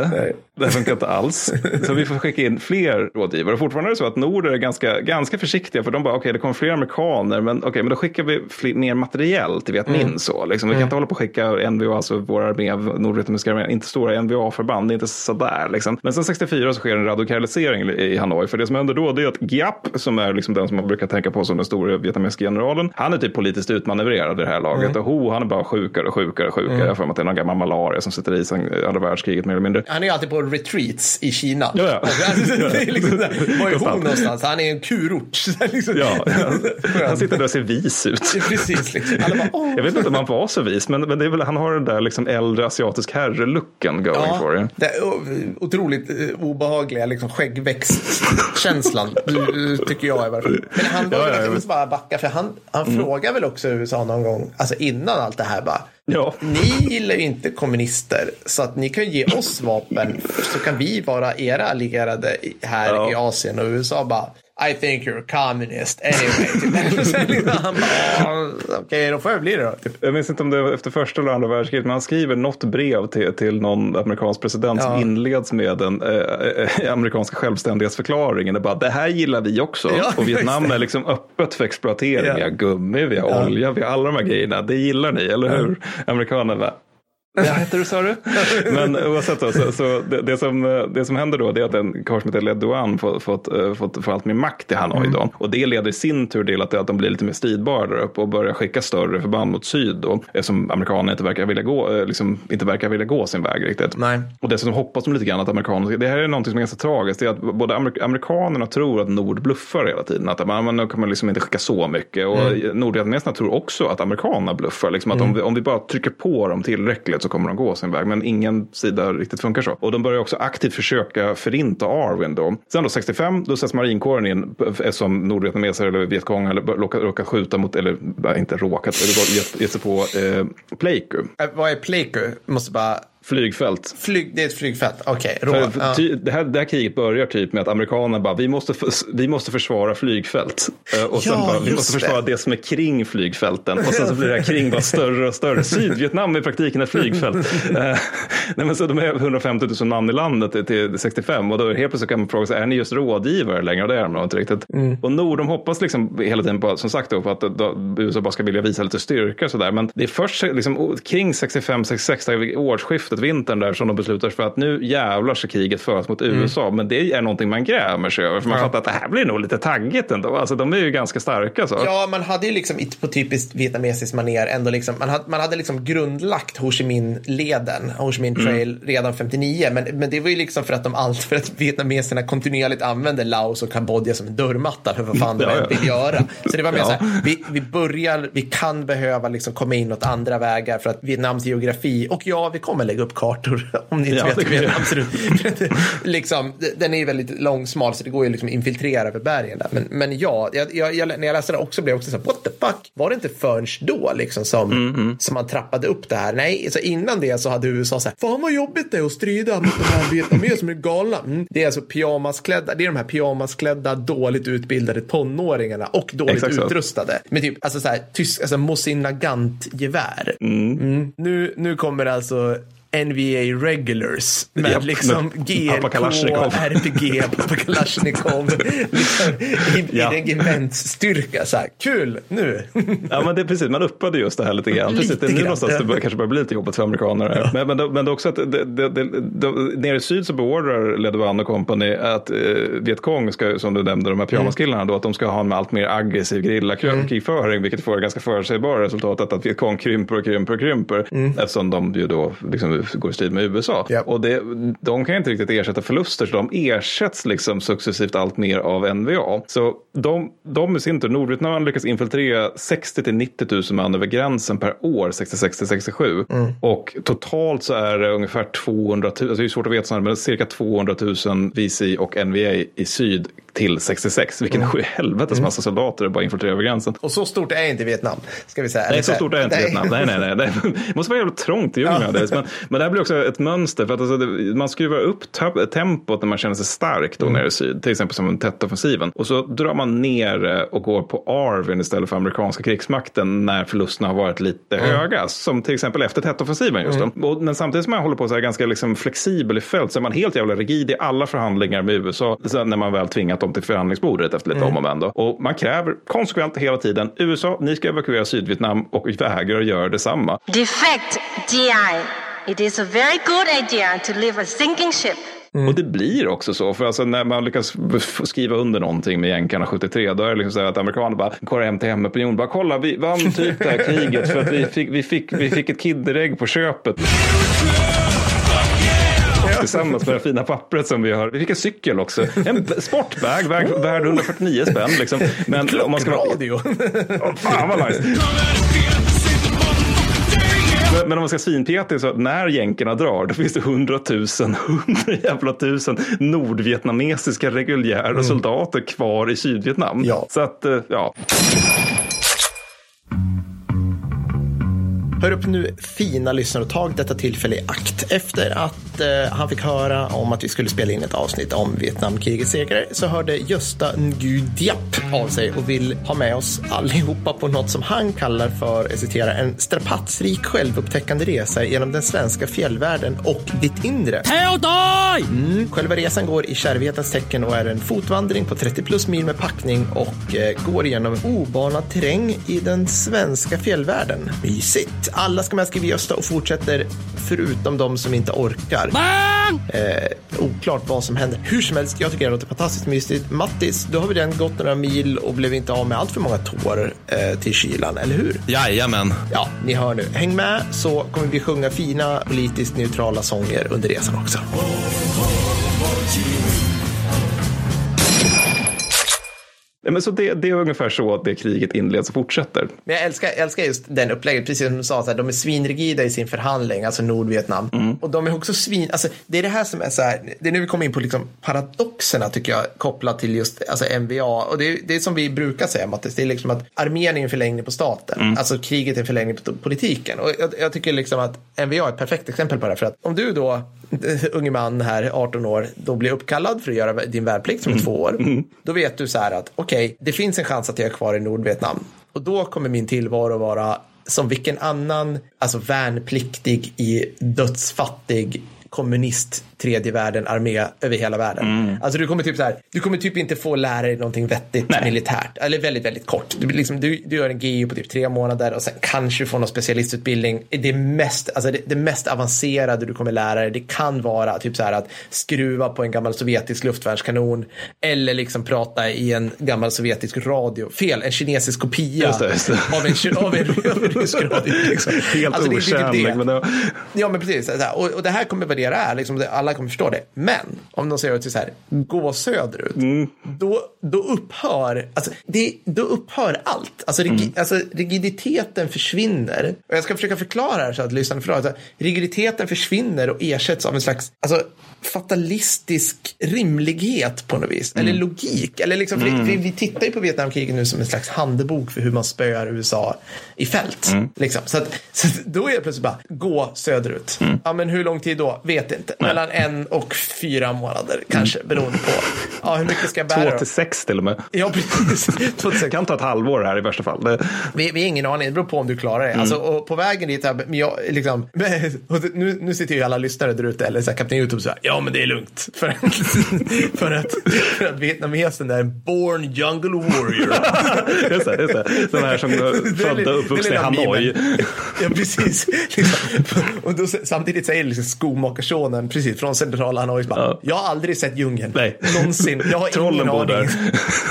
Speaker 4: Det här funkar inte alls. Så vi får skicka in fler rådgivare. Och fortfarande är det så att Nord är ganska, ganska försiktiga för de bara okej det kommer fler amerikaner men okej men då skickar vi fler, mer materiell till Viet Minh så. Liksom. Vi kan inte hålla på och skicka NVA, alltså vår armé, nordvietnamesiska armén, inte stora NVA-förband, det är inte sådär liksom. Men sen 64 så sker en radikalisering i Hanoi för det som händer då det är att Giap som är liksom den som man brukar tänka på som den stora vietnamesiska generalen, han är typ politiskt utmanövrerad i det här laget och Ho han är bara sjukare och sjukare och sjukare. Jag har för mig att det är någon gammal malaria som sitter i sen andra världskriget mer eller mindre.
Speaker 3: Han är ju alltid på retreats i Kina.
Speaker 4: Ja, ja.
Speaker 3: Det är liksom Var är hon någonstans? Han är en kurort. Liksom.
Speaker 4: Ja, han sitter där och ser vis ut.
Speaker 3: Precis. Liksom. Bara, Åh.
Speaker 4: Jag vet inte om han var så vis, men, men det är väl, han har den där liksom äldre asiatisk herre-looken going for you.
Speaker 3: det är otroligt eh, obehagliga liksom, skäggväxtkänslan eh, tycker jag i varje fall. Men han, var
Speaker 4: Ja, ja,
Speaker 3: jag bara backa för han, han frågar väl också USA någon gång, alltså innan allt det här bara.
Speaker 4: Ja.
Speaker 3: Ni gillar ju inte kommunister så att ni kan ge oss vapen så kan vi vara era allierade här
Speaker 4: Ja.
Speaker 3: i Asien och USA bara I think you're a communist anyway. Typ. Sen liksom han bara, "Ja, okej då får jag bli det då. Typ.
Speaker 4: Jag minns inte om det var efter första eller andra världskriget, men han skriver något brev till, till någon amerikansk president som
Speaker 3: Ja.
Speaker 4: inleds med den eh, eh, amerikanska självständighetsförklaringen. Det bara, det här gillar vi också.
Speaker 3: Ja,
Speaker 4: och Vietnam är liksom öppet för exploatering.
Speaker 3: Ja.
Speaker 4: Vi har gummi, vi har olja, vi har alla de här grejerna. Det gillar ni, eller hur? Amerikanerna vad heter du sa du? Men oavsett då, så, så det, det, som, eh, det som händer då det är att en karl som heter Led Duan får, fått, eh, fått, får allt mer makt i Hanoi då. Och det leder i sin tur till att, att de blir lite mer stridbara där uppe och börjar skicka större förband mot syd då. Eftersom amerikanerna inte verkar vilja gå, eh, liksom, inte verkar vilja gå sin väg riktigt.
Speaker 3: Nej.
Speaker 4: Och dessutom hoppas de lite grann att amerikanerna, det här är någonting som är ganska tragiskt, det är att både amer- amerikanerna tror att nord bluffar hela tiden. Att man, man kommer liksom inte skicka så mycket. Och
Speaker 3: Mm.
Speaker 4: nordvietnameserna tror också att amerikanerna bluffar. Liksom att om, vi, om vi bara trycker på dem tillräckligt så kommer de gå sin väg. Men ingen sida riktigt funkar så. Och de börjar också aktivt försöka förinta Arwin då. Sen då 65, då sätts marinkåren in eh, eh, som nordvietnameser eller vietkong eller råkar, råkar skjuta mot, eller eh, inte råkat, eller gett, gett sig på eh, Pleiku,
Speaker 3: Äh, Vad är Pleiku? Måste bara,
Speaker 4: flygfält.
Speaker 3: flyg, det är ett flygfält, okej.
Speaker 4: För
Speaker 3: ja.
Speaker 4: det, här, det här kriget börjar typ med att amerikanerna bara, vi måste, vi måste försvara flygfält. Eh, och sen
Speaker 3: Ja,
Speaker 4: bara, vi måste försvara
Speaker 3: det.
Speaker 4: det. som är kring flygfälten. Och sen så blir det här kring bara större och större. Sydvietnam är i praktiken ett flygfält. Eh, nej, men så de är 150 000 man i landet till- till 65 och då helt plötsligt kan man fråga sig, är ni just rådgivare längre? Och det är de inte riktigt.
Speaker 3: Mm.
Speaker 4: Och Nord, de hoppas liksom hela tiden på, som sagt, då, på att då, USA bara ska vilja visa lite styrka och sådär. Men det är först liksom, kring 65-66, där årsskiftet, vintern där, som de beslutar sig för att nu jävlar ska kriget föras mot USA. Men det är någonting man grämer sig över, för man
Speaker 3: Mm. Ja.
Speaker 4: fattar att det här blir nog lite taggigt ändå. Alltså de är ju ganska starka så.
Speaker 3: Ja, man hade ju liksom på typiskt vietnamesiskt manér ändå liksom, man hade, man hade liksom grundlagt Ho Chi Minh-leden, Ho Chi Minh Trail, redan 59. Men, men det var ju liksom för att de allt, för att vietnameserna kontinuerligt använde Laos och Kambodja som en dörrmatta för vad fan de
Speaker 4: Ja,
Speaker 3: än
Speaker 4: ja.
Speaker 3: vill göra. Så det var mer
Speaker 4: Ja.
Speaker 3: så här, vi, vi börjar, vi kan behöva liksom komma in åt andra vägar för att Vietnams geografi, och ja, vi kommer lägga upp kartor om ni inte
Speaker 4: Ja,
Speaker 3: vet
Speaker 4: det
Speaker 3: hur
Speaker 4: kan vi
Speaker 3: Vietnam ser ut. För att, liksom, den är ju väldigt långsmal så det går ju liksom att infiltrera över bergen där. Men, men ja, jag, jag, när jag läste det också blev jag också så här, what the fuck? Var det inte förrän då liksom som,
Speaker 4: Mm,
Speaker 3: som man trappade upp det här? Nej, så innan det så hade USA så här, fan vad jobbigt det är att strida mot de här vietnameser som är galna. Mm. Det är alltså pyjamasklädda, det är de här pyjamasklädda, dåligt utbildade tonåringarna och dåligt
Speaker 4: Exakt
Speaker 3: utrustade. Med typ, alltså så här, tysk, alltså Mosin Nagant-gevär. Mm. Nu, nu kommer alltså NVA Regulars med
Speaker 4: Japp,
Speaker 3: liksom
Speaker 4: med
Speaker 3: GLK,
Speaker 4: Papa.
Speaker 3: RPG, Papa Kalashnikov, liksom, i,
Speaker 4: Ja.
Speaker 3: i regementsstyrka. Så här, kul, nu.
Speaker 4: Ja, men det är precis, man uppade just det här lite grann. Precis,
Speaker 3: Lite
Speaker 4: det är nu någonstans det börjar, kanske börjar bli lite jobbigt för amerikaner. Men, men, det- men det är också att det, det, det, nere i syd så beordrar Ledovan och company att eh, Vietkong, ska, som du nämnde, de här pyjamaskillarna, då, att de ska ha en allt mer aggressiv gerillakrigföring, vilket får ganska förutsägbara resultatet att Vietkong krymper och krymper och krymper, eftersom de ju då liksom går i strid med USA.
Speaker 3: Japp.
Speaker 4: Och det, de kan inte riktigt ersätta förluster, så de ersätts liksom successivt allt mer av NVA. Så de, de i sin tur, Nordvietnam lyckas infiltrera 60 till 90 000 man över gränsen per år, 66 till 67. Och totalt så är det ungefär 200 000, alltså det är svårt att veta, sådär, men cirka 200 000 VC och NVA i syd till 66, vilken mm. helvetes massa soldater bara infiltrerar över gränsen.
Speaker 3: Och så stort är inte Vietnam, ska vi säga.
Speaker 4: Nej, så stort är inte Vietnam. Nej, nej, nej. Det måste vara jävligt trångt i djungeln. Ja. Men, men det här blir också ett mönster. För att alltså, det, man skruvar upp tempot när man känner sig stark då mm. nere i syd. Till exempel som en tätt-offensiven. Och så drar man ner och går på Arvin istället för amerikanska krigsmakten när förlusterna har varit lite mm. höga. Som till exempel efter tätt-offensiven just då. Och, men samtidigt som man håller på så här ganska liksom flexibel i fält så är man helt jävla rigid i alla förhandlingar med USA. När man väl tvingat dem till förhandlingsbordet efter lite mm. om och men. Och man kräver konsekvent hela tiden USA, ni ska evakuera Sydvietnam och vägrar göra detsamma.
Speaker 6: Defect GI. It is a very good idea to leave a sinking ship.
Speaker 4: Mm. Och det blir också så, för alltså när man lyckas skriva under någonting med jänkarna 73, då är det liksom så att amerikaner bara går hem till hemopinion, bara kolla vi vann typ det här kriget för att vi fick, vi fick, vi fick ett kinderägg på köpet. tillsammans med det fina pappret som vi har. Vi fick en cykel också. En sportbag värd, värd 149 spänn. Liksom. Men om man ska.
Speaker 3: Radio.
Speaker 4: Åh, fan vad nice. Men, om man ska svinpetig så när jänkarna drar då finns det hundratusen, hundra jävla tusen nordvietnamesiska reguljära soldater kvar i Sydvietnam.
Speaker 3: Ja.
Speaker 4: Så att, eh, ja.
Speaker 3: Hör upp nu fina lyssnare och tag detta tillfälle i akt. Efter att eh, han fick höra om att vi skulle spela in ett avsnitt om Vietnamkrigets segrare så hörde Gösta Ngu Diap av sig och vill ha med oss allihopa på något som han kallar för, jag citerar, en strapatsrik självupptäckande resa genom den svenska fjällvärlden och ditt inre.
Speaker 5: Theo dig!
Speaker 3: Mm, själva resan går i kärvhetens tecken och är en fotvandring på 30 plus mil med packning och eh, går genom obanad terräng i den svenska fjällvärlden. Mysigt! Alla ska med, skriver Gösta och fortsätter förutom de som inte orkar. Eh, oklart vad som händer. Hur som helst, jag tycker det låter fantastiskt mysigt. Mattis, du har väl redan gått några mil och blev inte av med allt för många tår eh, till kylan, eller hur?
Speaker 7: Jajamän.
Speaker 3: Ja, ni hör nu. Häng med så kommer vi sjunga fina politiskt neutrala sånger under resan också.
Speaker 4: Nej, Men så det, det är ungefär så att det kriget inleds och fortsätter.
Speaker 3: Men jag älskar, älskar just den upplägget, precis som du sa, så här, de är svinrigida i sin förhandling, alltså Nordvietnam. Och de är också svin, alltså det är det här som är så här, det är nu vi kommer in på liksom paradoxerna tycker jag, kopplat till just alltså MVA. Och det det är som vi brukar säga, Mattis, det är liksom att armén är en förlängning på staten, alltså kriget är en förlängning på politiken. Och jag, jag tycker liksom att MVA är ett perfekt exempel på det, här, för att om du då, unge man här, 18 år, då blir uppkallad för att göra din värnplikt som är två år, då vet du så här att okej, det finns en chans att jag är kvar i Nordvietnam. Och då kommer min tillvaro vara som vilken annan alltså värnpliktig i dödsfattig kommunist tredje världen armé över hela världen. Alltså du kommer typ så här, du kommer typ inte få lära dig någonting vettigt militärt. Eller väldigt, väldigt kort. Du, liksom, du, du gör en GU på typ tre månader och sen kanske du får någon specialistutbildning. Det mest, alltså det, det mest avancerade du kommer lära dig, det kan vara typ så här att skruva på en gammal sovjetisk luftvärnskanon eller liksom prata i en gammal sovjetisk radio. Fel, en kinesisk kopia
Speaker 4: Just det, just det.
Speaker 3: av en, av en, av en rysk radio. Liksom.
Speaker 4: Helt
Speaker 3: Alltså, typ det, Ja, men precis. Och, och det här kommer vara det är. Liksom, alla kommer förstå det. Men om de säger till så här, gå söderut. Då, då, upphör, alltså, det, då upphör allt. Alltså, rigi, alltså, rigiditeten försvinner. Och jag ska försöka förklara det här så att lyssnarna förstår. Alltså, rigiditeten försvinner och ersätts av en slags alltså, fatalistisk rimlighet på något vis. Eller logik. Eller liksom, för, för vi tittar ju på Vietnamkriget nu som en slags handbok för hur man spöar USA i fält. Liksom. Så, att, så att då är det plötsligt bara, gå söderut. Ja, men hur lång tid då? Vet inte. Mellan en och fyra månader kanske, beroende på ja, hur mycket ska jag bära.
Speaker 4: två till sex till och med.
Speaker 3: Ja, precis. Två till sex.
Speaker 4: kan ta ett halvår här i värsta fall. Det,
Speaker 3: Vi, vi har ingen aning, det beror på om du klarar det. Alltså, och på vägen dit, här, men jag, liksom, nu, nu sitter ju alla lyssnare där ute, eller så här, Kapten YouTube, så här, ja men det är lugnt. För, att- för, att, för att vietnamesen är en born jungle warrior.
Speaker 4: just det, just det. Den här som är födda och uppvuxna i Hanoi.
Speaker 3: Ja, precis. Liksom. Och då, samtidigt säger liksom skomakarsonen, precis, från centrala Hanoi, bara,
Speaker 4: Ja.
Speaker 3: jag har aldrig sett djungeln.
Speaker 4: Nej.
Speaker 3: Någonsin. Jag har
Speaker 4: Trollen
Speaker 3: ingen aning.
Speaker 4: där.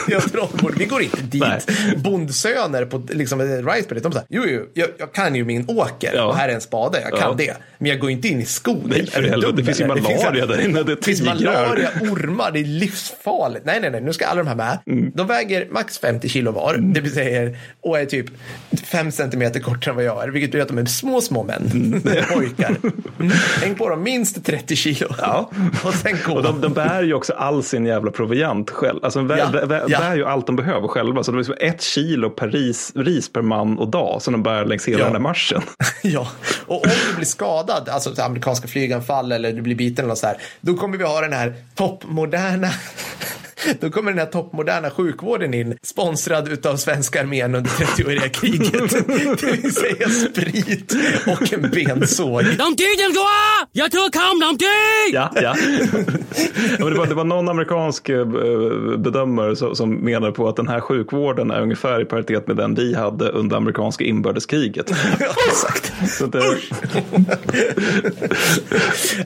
Speaker 3: ja, trollen bor Vi går inte dit.
Speaker 4: Nej.
Speaker 3: Bondsöner på liksom, Riceberry, de säger, jo, jo, jag, jag kan ju min åker
Speaker 4: Ja.
Speaker 3: och här är en spade, jag kan
Speaker 4: Ja.
Speaker 3: det. Men jag går inte in i skogen.
Speaker 4: Nej,
Speaker 3: Är
Speaker 4: för
Speaker 3: du
Speaker 4: helvete,
Speaker 3: dum,
Speaker 4: det finns ju malaria där inne, det är
Speaker 3: Det malaria, ormar, det är livsfarligt. Nej, nej, nej, nu ska alla de här med.
Speaker 4: Mm.
Speaker 3: De väger max 50 kilo var, det vill säga, och är typ 5 centimeter kortare än vad jag är, vilket betyder att de är små, små män. Pojkar. Mm. Häng på dem minst 30 kilo.
Speaker 4: Ja.
Speaker 3: Och sen gå.
Speaker 4: Och de, de bär ju också all sin jävla proviant själv. Alltså de bär,
Speaker 3: Ja,
Speaker 4: bär,
Speaker 3: ja.
Speaker 4: bär ju allt de behöver själva. Så de är liksom ett kilo per ris, ris per man och dag som de bär längs hela
Speaker 3: Ja.
Speaker 4: den här marschen.
Speaker 3: Ja, och om du blir skadad, alltså amerikanska flyganfall eller du blir biten eller något så här, då kommer vi ha den här toppmoderna då kommer den här toppmoderna sjukvården in, sponsrad utav svenska armén under 30-åriga kriget. Det vill säga sprit och en bensåg.
Speaker 5: Đừng qua! Dạ thưa không, đồng chí!
Speaker 4: Ja, ja. det, var, det var någon amerikansk eh, bedömare som, som menade på att den här sjukvården är ungefär i paritet med den vi hade under amerikanska inbördeskriget.
Speaker 3: Ja, exakt.
Speaker 4: Så det,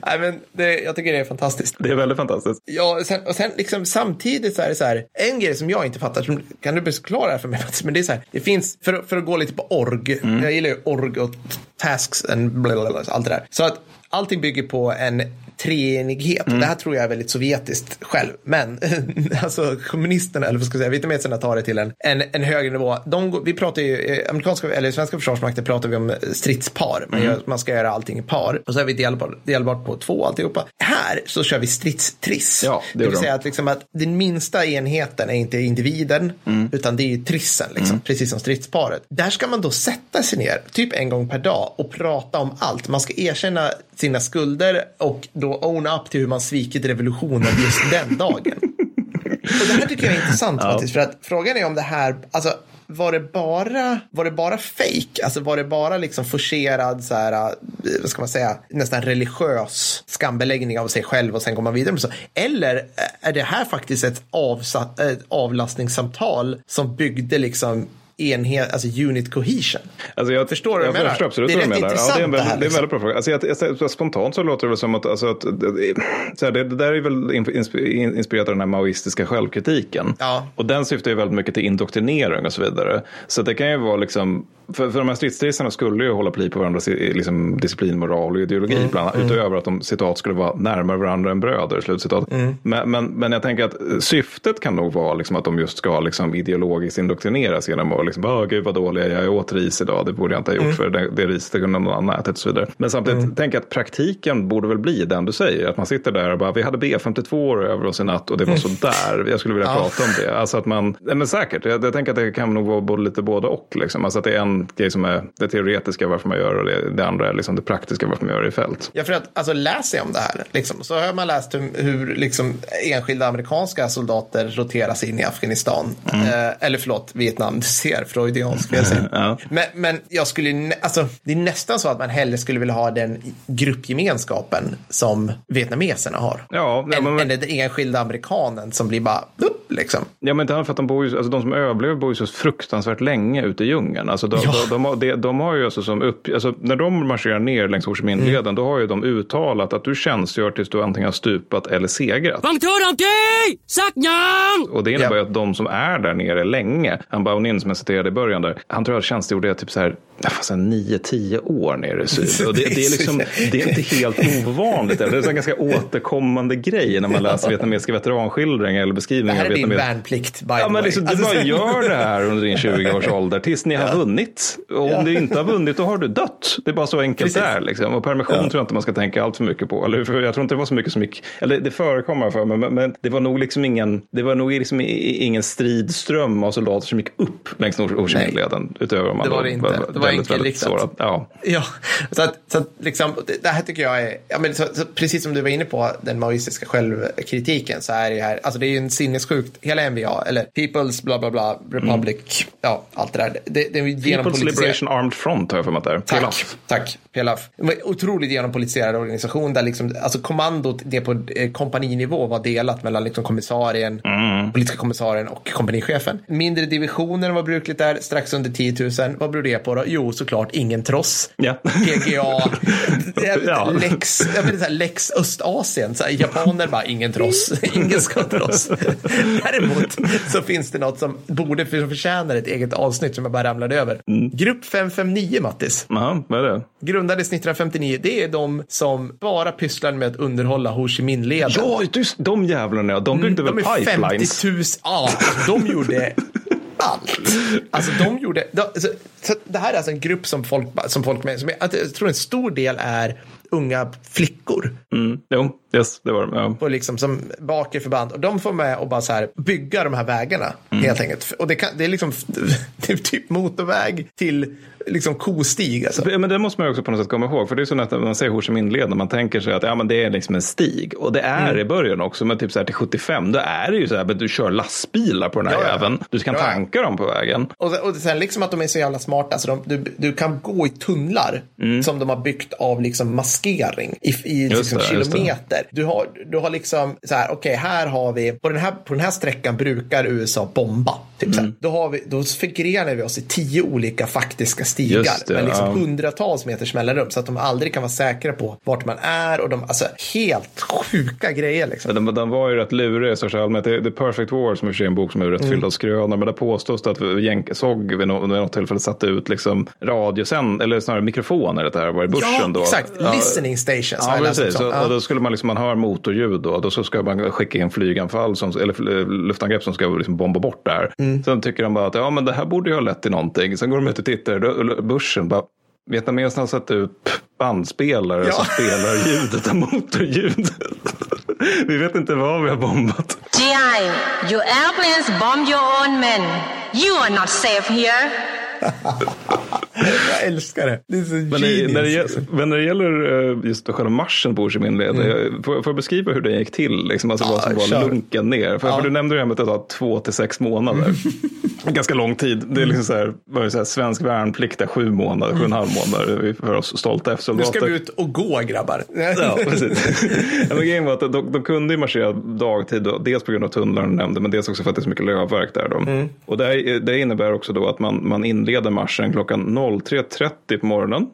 Speaker 3: Nej, men det, jag tycker det är fantastiskt.
Speaker 4: det är väldigt fantastiskt.
Speaker 3: Ja, och sen, och sen liksom samtidigt så är det så här, en grej som jag inte fattar, kan du förklara för mig? Men det är så här, det finns, för, för att gå lite på org, jag gillar ju org och tasks blablabla, allt det där. Så att allting bygger på en treenighet. Det här tror jag är väldigt sovjetiskt själv. Men alltså kommunisterna, eller vad ska jag säga, vietnameserna tar det till en, en, en högre nivå. De, vi pratar ju, eh, amerikanska, eller svenska försvarsmakten pratar vi om stridspar. Man, gör, man ska göra allting i par. Och så är vi delbart, delbart på två alltihopa. Här så kör vi stridstriss.
Speaker 4: Ja, det
Speaker 3: det vill
Speaker 4: de.
Speaker 3: säga att, liksom att den minsta enheten är inte individen, utan det är ju trissen, liksom, precis som stridsparet. Där ska man då sätta sig ner, typ en gång per dag, och prata om allt. Man ska erkänna sina skulder och då own up till hur man svikit revolutionen just den dagen. Och det här tycker jag är intressant faktiskt, för att frågan är om det här, alltså var det bara, var det bara fake? Alltså var det bara liksom forcerad, så här, eh, vad ska man säga, nästan religiös skambeläggning av sig själv och sen går man vidare med så? Eller är det här faktiskt ett, avsatt, ett avlastningssamtal som byggde liksom enhet, alltså unit cohesion?
Speaker 4: Alltså jag
Speaker 3: Förstår jag
Speaker 4: jag förstår absolut
Speaker 3: Det är
Speaker 4: vad du menar. Ja, det är en,
Speaker 3: intressant det här,
Speaker 4: väldigt, det är en
Speaker 3: liksom.
Speaker 4: väldigt bra fråga. Alltså jag, jag, jag, spontant så låter det väl som att, alltså att så här, det, det där är väl insp- inspirerat av den här maoistiska självkritiken.
Speaker 3: Ja.
Speaker 4: Och den syftar ju väldigt mycket till indoktrinering och så vidare. Så det kan ju vara liksom, för, för de här stridstrissarna skulle ju hålla pli på varandras i- liksom, disciplin, moral och ideologi.
Speaker 3: Mm,
Speaker 4: bland annat, Utöver att de citat skulle vara närmare varandra än bröder. Slutcitat.
Speaker 3: Mm.
Speaker 4: Men, men, men jag tänker att eh, syftet kan nog vara liksom att de just ska liksom ideologiskt indoktrineras genom att liksom, åh gud vad dålig jag är, jag åt ris idag, det borde jag inte ha gjort
Speaker 3: Mm.
Speaker 4: för det, det riset kunde någon annan ätit och så vidare. Men samtidigt, tänk att praktiken borde väl bli den du säger, att man sitter där och bara, vi hade B52 över oss i natt och det var så där, jag skulle vilja
Speaker 3: Mm. Ja.
Speaker 4: prata om det. Alltså att man, men säkert, jag, jag tänker att det kan nog vara både, lite både och. Liksom. Alltså att det är en grej som är det teoretiska varför man gör och det, det andra är liksom det praktiska varför man gör det i fält.
Speaker 3: Ja, för att alltså, läser jag om det här, liksom, så har man läst hur, hur liksom, enskilda amerikanska soldater roteras in i Afghanistan. Eh, eller förlåt, Vietnam, du ser, freudiansk felsägning.
Speaker 4: Ja.
Speaker 3: men, men jag skulle, alltså, det är nästan så att man hellre skulle vilja ha den gruppgemenskapen som vietnameserna har.
Speaker 4: Ja, ja,
Speaker 3: än,
Speaker 4: men-
Speaker 3: än den enskilda amerikanen som blir bara, upp, liksom.
Speaker 4: Ja, men inte annat för att de bor ju, alltså de som överlever bor ju så fruktansvärt länge ute i djungeln. Alltså de,
Speaker 3: Ja.
Speaker 4: de, de, har, de, de har ju alltså som upp, alltså när de marscherar ner längs Ho Chi Minh-leden,
Speaker 3: Mm.
Speaker 4: då har ju de uttalat att du tjänstgör tills du antingen har stupat eller segrat. Och det innebär ju
Speaker 3: Ja.
Speaker 4: att de som är där nere länge, han Baunin som jag citerade i början där, han tror jag tjänstgjorde typ så här, här 9-10 år nere i syd. Och det, det, är liksom, det är inte helt ovanligt. Det är en ganska återkommande grej när man läser vietnamesiska veteranskildringar eller
Speaker 3: Det
Speaker 4: beskrivningar
Speaker 3: här
Speaker 4: av
Speaker 3: är din
Speaker 4: vietnames-
Speaker 3: värnplikt,
Speaker 4: Ja, men liksom, du
Speaker 3: Alltså,
Speaker 4: bara gör det här under din 20-årsålder tills ni har vunnit. Och om du inte har vunnit, då har du dött. Det är bara så enkelt
Speaker 3: Precis.
Speaker 4: det är. Liksom. Och permission tror jag inte man ska tänka allt för mycket på. Eller, för jag tror inte det var så mycket som gick, eller det förekommer för mig, men, men det var nog liksom ingen, det var nog liksom ingen stridström av soldater som gick upp längs Minh-leden. Utöver om man
Speaker 3: Det var det inte. Det var
Speaker 4: väldigt, väldigt
Speaker 3: enkelriktat.
Speaker 4: Ja.
Speaker 3: Ja, så att, så att liksom, det, det här tycker jag är, ja, men så, så, precis som du var inne på, den maoistiska självkritiken, så är det här, alltså det är ju en sinnessjukt, hela NVA, eller People's bla bla bla, Republic, ja, allt det där. Det, det är ju
Speaker 4: People's. Liberation Armed Front har jag för mig att det är.
Speaker 3: Tack,
Speaker 4: PLF.
Speaker 3: tack. PLF. Det var en otroligt genompolitiserad organisation där liksom, alltså kommandot det på eh, kompaninivå var delat mellan liksom kommissarien,
Speaker 4: Mm.
Speaker 3: politiska kommissarien och kompanichefen. Mindre divisioner vad brukligt är, strax under 10 000. Vad beror det på då? Jo, såklart ingen tross.
Speaker 4: Ja.
Speaker 3: PGA,
Speaker 4: Ja.
Speaker 3: Lex, jag menar, så här, Lex Östasien, så här, japaner bara ingen tross, ingen ska tross. Däremot så finns det något som borde som förtjänar ett eget avsnitt som jag bara ramlade över.
Speaker 4: Mm.
Speaker 3: Grupp 559 Mattis,
Speaker 4: Jaha, vad är det?
Speaker 3: grundades 1959, det är de som bara pysslar med att underhålla Ho Chi Minh-leden.
Speaker 4: Ja, just de jävlarna, ja. de byggde
Speaker 3: Mm, de
Speaker 4: väl
Speaker 3: är 50 000,
Speaker 4: pipelines?
Speaker 3: ja, de gjorde allt. Alltså de gjorde, de, så, så det här är alltså en grupp som folk, som folk med, som jag, jag tror en stor del är unga flickor
Speaker 4: Mm. Jo, yes, det var de. Ja.
Speaker 3: på liksom som bakre förband och de får med och bara så här bygga de här vägarna
Speaker 4: Mm.
Speaker 3: helt enkelt. Och det, kan, det är liksom det är typ motorväg till liksom kostig alltså.
Speaker 4: Men det måste man också på något sätt komma ihåg. För det är så att när man säger Ho Chi Minh-leden, man tänker sig att ja, men det är liksom en stig. Och det är
Speaker 3: Mm.
Speaker 4: i början också, men typ så här till 75, då är det ju så här att du kör lastbilar på den här
Speaker 3: Ja,
Speaker 4: jäveln. Du kan
Speaker 3: Ja,
Speaker 4: tanka dem på vägen.
Speaker 3: Och, och sen liksom att de är så jävla smarta. Så de, du, du kan gå i tunnlar som de har byggt av liksom maskering i, i
Speaker 4: Mm.
Speaker 3: Liksom
Speaker 4: det, just
Speaker 3: kilometer. Du har, du har liksom så här, okej, här har vi, på den här, på den här sträckan brukar USA bomba. Typ så
Speaker 4: Mm.
Speaker 3: här. Då, har vi, då figurerar vi oss i tio olika faktiska stigar
Speaker 4: det,
Speaker 3: med liksom
Speaker 4: ja.
Speaker 3: hundratals meters mellanrum så att de aldrig kan vara säkra på vart man är och de, alltså helt sjuka grejer liksom.
Speaker 4: Den, den var ju rätt lurig i största allmänhet. The- Perfect War som i och för sig är en bok som är rätt
Speaker 3: Mm.
Speaker 4: fylld av skrönor. Men det påstås det att Jänk- SOG vid något, vid något tillfälle satte ut liksom radiosänd, eller snarare mikrofoner det här var i bushen
Speaker 3: Ja,
Speaker 4: då.
Speaker 3: exakt. Listening stations
Speaker 4: Ja, precis. Och,
Speaker 3: Ja.
Speaker 4: och då skulle man liksom man hör motorljud då, då så ska man skicka in flyganfall som, eller luftangrepp som ska liksom bomba bort det här.
Speaker 3: Mm.
Speaker 4: Sen tycker de bara att ja, men det här borde ju ha lett till någonting. Sen går de ut och tittar, då- börsen bara Vietnameserna har satt upp bandspelare
Speaker 3: Ja.
Speaker 4: som spelar ljudet av motorljud. vi vet inte vad vi har bombat.
Speaker 6: GI, your airplanes bomb your own men. You are not safe here.
Speaker 3: Jag älskar det. Det är så
Speaker 4: Men,
Speaker 3: genius.
Speaker 4: när det, gäller- men när det gäller eh, just själva marschen på Ho Chi Minh led, mm. får, får jag beskriva hur det gick till? Liksom, alltså vad som var
Speaker 3: kör.
Speaker 4: lunken ner. För,
Speaker 3: Ja.
Speaker 4: för du nämnde det här med att det tar två till sex månader. Ganska lång tid. Det är liksom så här, vad är det så här, svensk värnplikt är sju månader, sju och en halv månader. Vi för oss stolta
Speaker 3: Nu
Speaker 4: F-soldater.
Speaker 3: ska vi ut och gå grabbar.
Speaker 4: Ja, precis. men grejen var att de, de kunde ju marschera dagtid, då, dels på grund av tunnlarna du nämnde, men dels också för att det är så mycket lövverk där. Då. Och det, här- det innebär också då att man, man inleder marschen klockan 03.30 på morgonen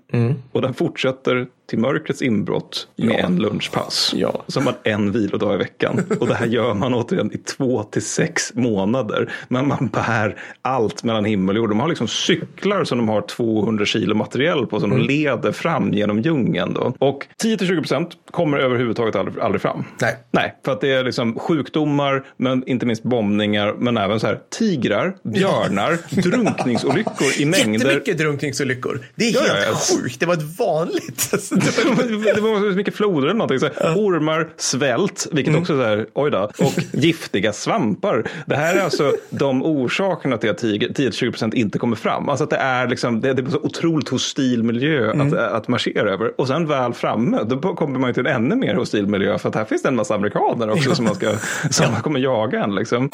Speaker 4: och den fortsätter till mörkrets inbrott med
Speaker 3: Ja.
Speaker 4: en lunchpass.
Speaker 3: Ja.
Speaker 4: Så har man en vilodag i veckan. Och det här gör man återigen i två till sex månader. Men man bär allt mellan himmel och jord. De har liksom cyklar som de har 200 kilo materiell på som de leder fram genom djungeln. Då. Och 10-20 procent kommer överhuvudtaget aldrig, aldrig fram.
Speaker 3: Nej.
Speaker 4: Nej, för att det är liksom sjukdomar, men inte minst bombningar, men även så här tigrar, björnar, drunkningsolyckor i mängder.
Speaker 3: Jättemycket drunkningsolyckor. Det är
Speaker 4: ja,
Speaker 3: helt
Speaker 4: ja, ja.
Speaker 3: sjukt. Det var ett vanligt. Alltså,
Speaker 4: det, var... det var så mycket floder eller någonting. Så här, Ormar, svält, vilket mm. också är så här, oj då, och giftiga svampar. Det här är alltså de orsakerna till att 10-20 procent inte kommer fram. Alltså att det är liksom, det, det är så otroligt hostil miljö mm. att, att marschera över. Och sen väl framme, då kommer man ju till en ännu mer hostil miljö för att här finns det en massa amerikaner också som man ska, som man kommer jaga en liksom.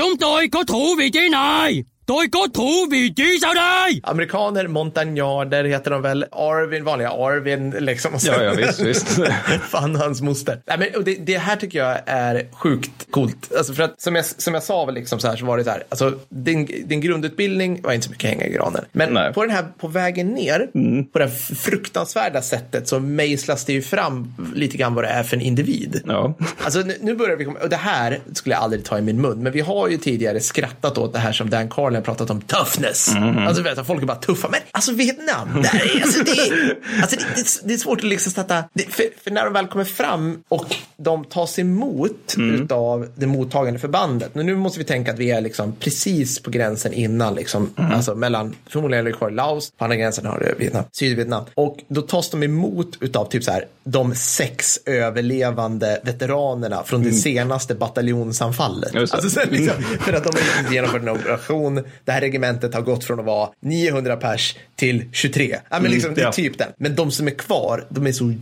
Speaker 5: Tôi có thú vị trí sao đây?
Speaker 3: Amerikaner, Montagnarder heter de väl. Arvin, vanliga Arvin liksom.
Speaker 4: Ja, ja, visst, visst.
Speaker 3: Fan hans moster. Nej, men, det, det, här tycker jag är sjukt coolt. Alltså, för att som jag, som jag sa liksom så här så var det så här. Alltså, din, din grundutbildning var inte så mycket hänga i granen. Men på den här, på vägen ner, mm. på det här fruktansvärda sättet så mejslas det ju fram lite grann vad det är för en individ.
Speaker 4: Ja.
Speaker 3: Alltså nu, nu börjar vi komma, och det här skulle jag aldrig ta i min mun, men vi har ju tidigare skrattat åt det här som Dan Carlin pratat om toughness. Alltså vet du, folk är bara tuffa, men alltså Vietnam, är, alltså, det, är- alltså, det, det, är- det är svårt att liksom sätta, det, för, för när de väl kommer fram och de tas emot utav det mottagande förbandet, men nu måste vi tänka att vi är liksom precis på gränsen innan, liksom, alltså mellan, förmodligen är det kvar Laos, på andra gränsen har det Vietnam, Sydvietnam, och då tas de emot utav typ så här, de sex överlevande veteranerna från det senaste bataljonsanfallet.
Speaker 4: Det.
Speaker 3: Alltså, sen liksom, för att de har genomfört en operation, det här regementet har gått från att vara 900 pers till 23. Ja, men liksom, det är
Speaker 4: ja.
Speaker 3: typ den. Men de som är kvar, de är så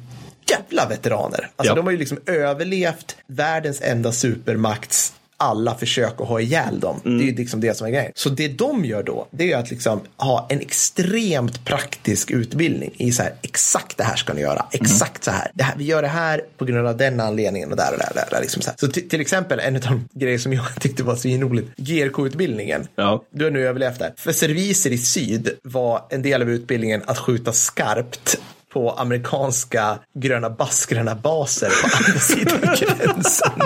Speaker 3: jävla veteraner. Alltså
Speaker 4: Ja.
Speaker 3: de har ju liksom överlevt världens enda supermakts alla försök att ha ihjäl dem. Det är ju liksom det som är grejen. Så det de gör då, det är att liksom ha en extremt praktisk utbildning i så här, exakt det här ska ni göra, exakt så här. Det här. Vi gör det här på grund av den anledningen och där och där. Och där, där liksom så så till, exempel en av de grejer som jag tyckte var så roligt, GRK-utbildningen.
Speaker 4: Ja.
Speaker 3: Du har nu överlevt där. För serviser i syd var en del av utbildningen att skjuta skarpt på amerikanska gröna baskrarna baser på andra sidan gränsen.